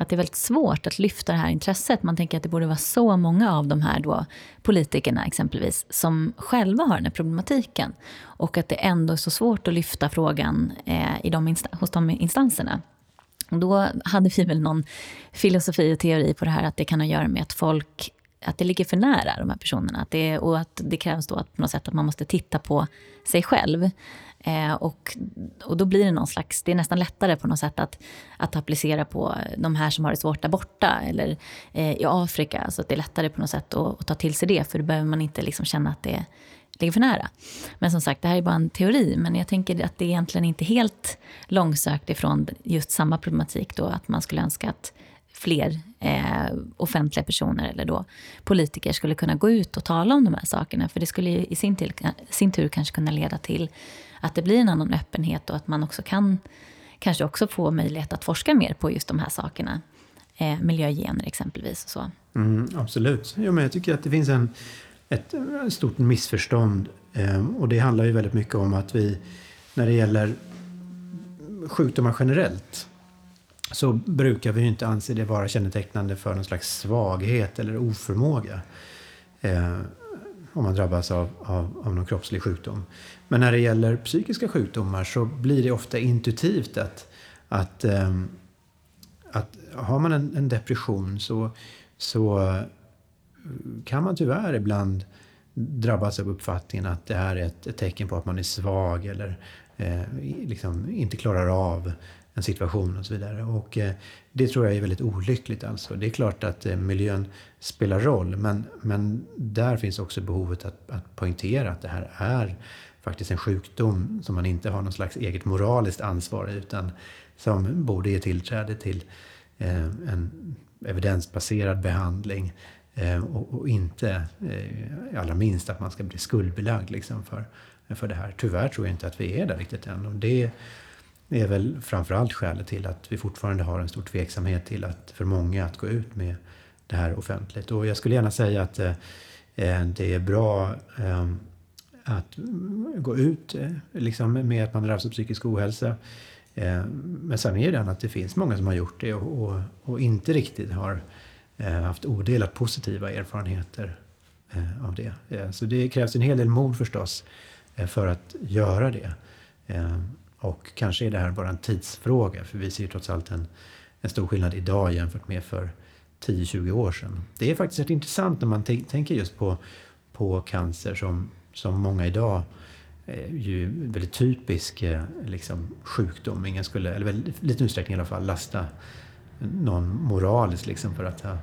att det är väldigt svårt att lyfta det här intresset. Man tänker att det borde vara så många av de här då, politikerna exempelvis som själva har den här problematiken. Och att det ändå är så svårt att lyfta frågan eh, i de hos de instanserna. Och då hade vi väl någon filosofi och teori på det här att det kan ha att göra med att folk att det ligger för nära de här personerna. Att det, och att det krävs då att på något sätt att man måste titta på sig själv. Eh, och, och då blir det någon slags, det är nästan lättare på något sätt att, att applicera på de här som har det svårt där borta eller eh, i Afrika. Så att det är lättare på något sätt att, att, ta till sig det för då behöver man inte liksom känna att det ligger för nära. Men som sagt, det här är bara en teori men jag tänker att det är egentligen inte helt långsökt ifrån just samma problematik då att man skulle önska att fler eh, offentliga personer eller då politiker skulle kunna gå ut och tala om de här sakerna. För det skulle i sin, till, sin tur kanske kunna leda till att det blir en annan öppenhet och att man också kan kanske också få möjlighet att forska mer på just de här sakerna. Eh, miljögener exempelvis. Och så. Mm, absolut. Jo, men jag tycker att det finns en, ett stort missförstånd. Eh, och det handlar ju väldigt mycket om att vi, när det gäller sjukdomar generellt, så brukar vi ju inte anse det vara kännetecknande för någon slags svaghet eller oförmåga. Eh, om man drabbas av, av, av någon kroppslig sjukdom. Men när det gäller psykiska sjukdomar så blir det ofta intuitivt att, att, eh, att har man en, en, depression så, så kan man tyvärr ibland drabbas av uppfattningen att det här är ett, ett tecken på att man är svag eller eh, liksom inte klarar av en situation och så vidare. Och eh, det tror jag är väldigt olyckligt alltså. Det är klart att eh, miljön spelar roll men, men där finns också behovet att, att poängtera att det här är faktiskt en sjukdom som man inte har någon slags eget moraliskt ansvar utan som borde ge tillträde till eh, en evidensbaserad behandling och, inte, allra minst, att man ska bli skuldbelagd liksom för, för det här. Tyvärr tror jag inte att vi är där riktigt än. Och det är väl framförallt skälet till att vi fortfarande har en stor tveksamhet till att för många att gå ut med det här offentligt. Och jag skulle gärna säga att eh, det är bra eh, att gå ut eh, liksom med att man drabbas av psykisk ohälsa. Eh, men sen är den att det finns många som har gjort det och, och, och inte riktigt har eh, haft odelat positiva erfarenheter eh, av det. Så det krävs en hel del mod förstås för att göra det. Och kanske är det här bara en tidsfråga, för vi ser trots allt en, en stor skillnad idag jämfört med för 10-20 år sedan. Det är faktiskt rätt intressant när man tänker just på, på cancer som, som många idag är ju väldigt typisk eh, liksom, sjukdom. Ingen skulle, eller väldigt liten utsträckning i alla fall, lasta någon moraliskt liksom för att ha,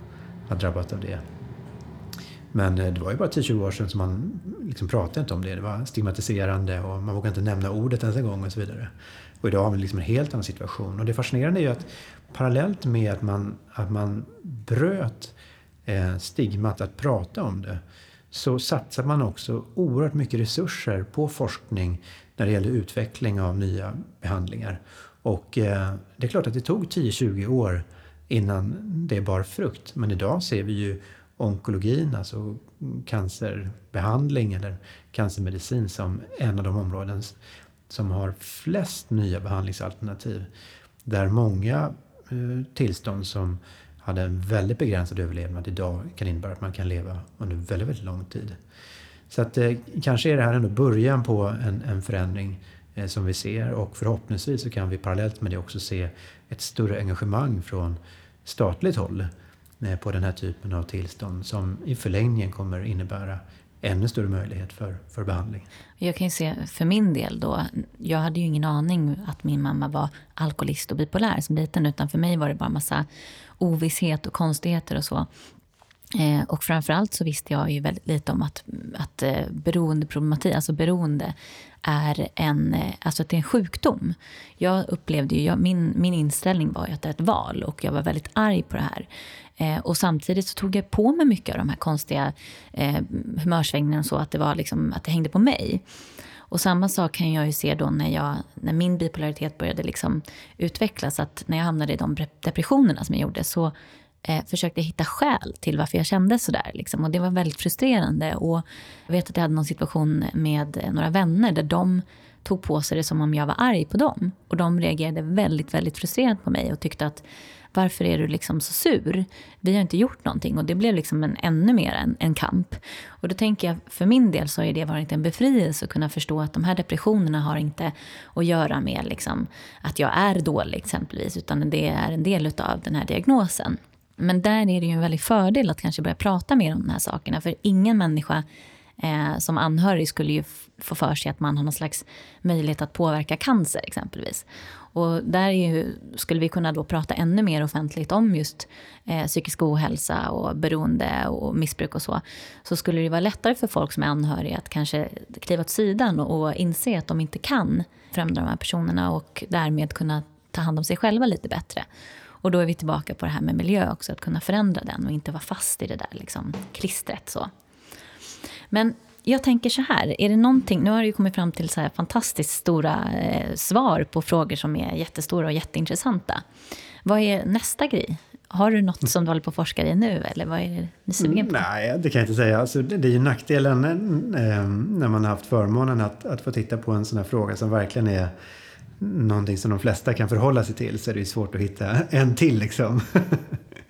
ha drabbats av det. Men eh, det var ju bara 10-20 år sedan som man liksom pratade inte om det. Det var stigmatiserande och man vågade inte nämna ordet ens en gång och så vidare. Och idag har vi liksom en helt annan situation. Och det fascinerande är ju att parallellt med att man, att man bröt eh, stigmat att prata om det så satsar man också oerhört mycket resurser på forskning när det gäller utveckling av nya behandlingar. Och eh, det är klart att det tog 10-20 år innan det bar frukt. Men idag ser vi ju onkologin, alltså cancerbehandling eller cancermedicin som en av de områden som har flest nya behandlingsalternativ. Där många eh, tillstånd som hade en väldigt begränsad överlevnad idag kan innebära att man kan leva under väldigt, väldigt lång tid. Så att eh, kanske är det här ändå början på en, en förändring eh, som vi ser och förhoppningsvis så kan vi parallellt med det också se ett större engagemang från statligt håll eh, Eh, på den här typen av tillstånd som i förlängningen kommer innebära ännu större möjlighet för, för behandling. Jag kan ju se för min del då, jag hade ju ingen aning att min mamma var alkoholist och bipolär som liten, utan för mig var det bara massa ovisshet och konstigheter och så. Eh, och framförallt så visste jag ju väldigt lite om att, att eh, beroendeproblematik, alltså beroende, är en, eh, alltså att det är en sjukdom. Jag upplevde ju, jag, min, min inställning var ju att det är ett val och jag var väldigt arg på det här. Eh, och samtidigt så tog jag på mig mycket av de här konstiga eh, humörsvängningarna så, att det, var liksom, att det hängde på mig. Och samma sak kan jag ju se då när, jag, när min bipolaritet började liksom utvecklas. Att när jag hamnade i de depressionerna som jag gjorde så eh, försökte jag hitta skäl till varför jag kände sådär. Liksom. Och det var väldigt frustrerande. Och jag vet att jag hade någon situation med eh, några vänner där de tog på sig det som om jag var arg på dem. Och de reagerade väldigt, väldigt frustrerat på mig och tyckte att varför är du liksom så sur? Vi har inte gjort någonting. Och det blev liksom en, ännu mer en, en kamp. Och då tänker jag, för min del så har det varit en befrielse att kunna förstå att de här depressionerna har inte att göra med liksom att jag är dålig exempelvis, utan det är en del av den här diagnosen. Men där är det ju en väldig fördel att kanske börja prata mer om de här sakerna. För ingen människa eh, som anhörig skulle ju få för sig att man har någon slags möjlighet att påverka cancer exempelvis. Och där ju, skulle vi kunna då prata ännu mer offentligt om just eh, psykisk ohälsa och beroende och missbruk och så. Så skulle det vara lättare för folk som är anhöriga att kanske kliva åt sidan och, och inse att de inte kan förändra de här personerna och därmed kunna ta hand om sig själva lite bättre. Och då är vi tillbaka på det här med miljö också, att kunna förändra den och inte vara fast i det där liksom, klistret. Så. Men jag tänker så här, är det någonting, nu har det kommit fram till så här fantastiskt stora eh, svar på frågor som är jättestora och jätteintressanta. Vad är nästa grej? Har du något som du håller på att forska i nu eller vad är du sugen på? Nej, det kan jag inte säga. Alltså, det är ju nackdelen eh, när man har haft förmånen att, att få titta på en sån här fråga som verkligen är någonting som de flesta kan förhålla sig till så är det ju svårt att hitta en till liksom.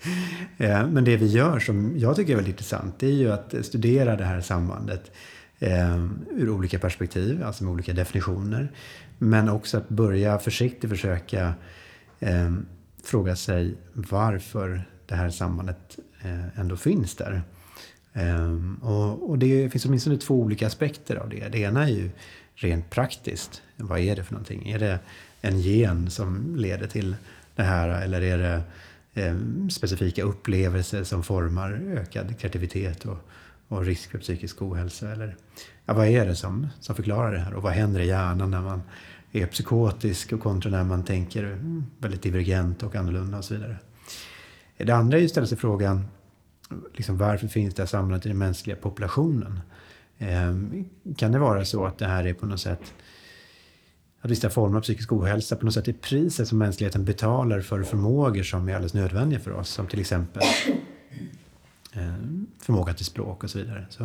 Eh, men det vi gör som jag tycker är väldigt intressant det är ju att studera det här sambandet eh, ur olika perspektiv, alltså med olika definitioner. Men också att börja försiktigt försöka eh, fråga sig varför det här sambandet eh, ändå finns där. Eh, och, och det finns åtminstone två olika aspekter av det. Det ena är ju rent praktiskt. Vad är det för någonting? Är det en gen som leder till det här eller är det Eh, specifika upplevelser som formar ökad kreativitet och, och risk för psykisk ohälsa? Eller, ja, vad är det som, som förklarar det här och vad händer i hjärnan när man är psykotisk och kontra när man tänker mm, väldigt divergent och annorlunda och så vidare. Det andra är ju att ställa sig frågan liksom, varför finns det här sambandet i den mänskliga populationen? Ehm, kan det vara så att det här är på något sätt att vissa former av psykisk ohälsa på något sätt är priset som mänskligheten betalar för förmågor som är alldeles nödvändiga för oss. Som till exempel ehm, förmåga till språk och så vidare. Så,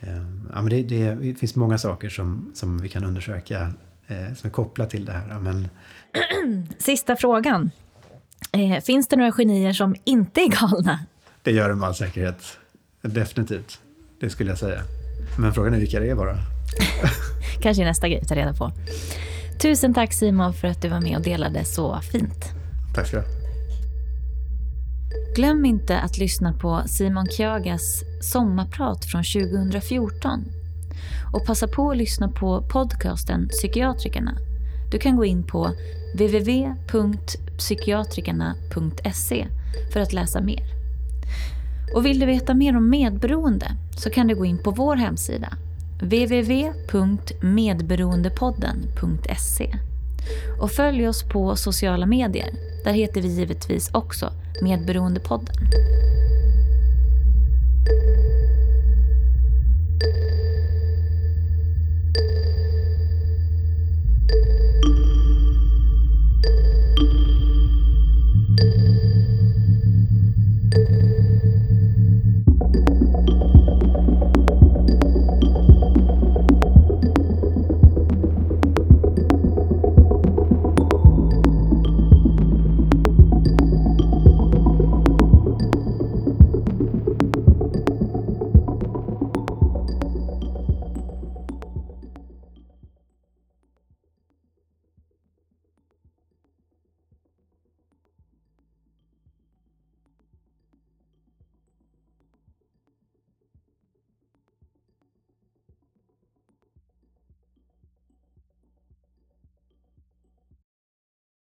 ehm, ja, men det, det, det finns många saker som, som vi kan undersöka eh, som är kopplat till det här. Men... Sista frågan. Eh, finns det några genier som inte är galna? Det gör det med all säkerhet. Definitivt. Det skulle jag säga. Men frågan är vilka det är bara. Kanske nästa grej att ta reda på. Tusen tack Simon för att du var med och delade så fint. Tack ska du Glöm inte att lyssna på Simon Kyagas sommarprat från 2014. Och passa på att lyssna på podcasten Psykiatrikerna. Du kan gå in på www.psykiatrikerna.se för att läsa mer. Och vill du veta mer om medberoende så kan du gå in på vår hemsida www.medberoendepodden.se och följ oss på sociala medier. Där heter vi givetvis också Medberoendepodden.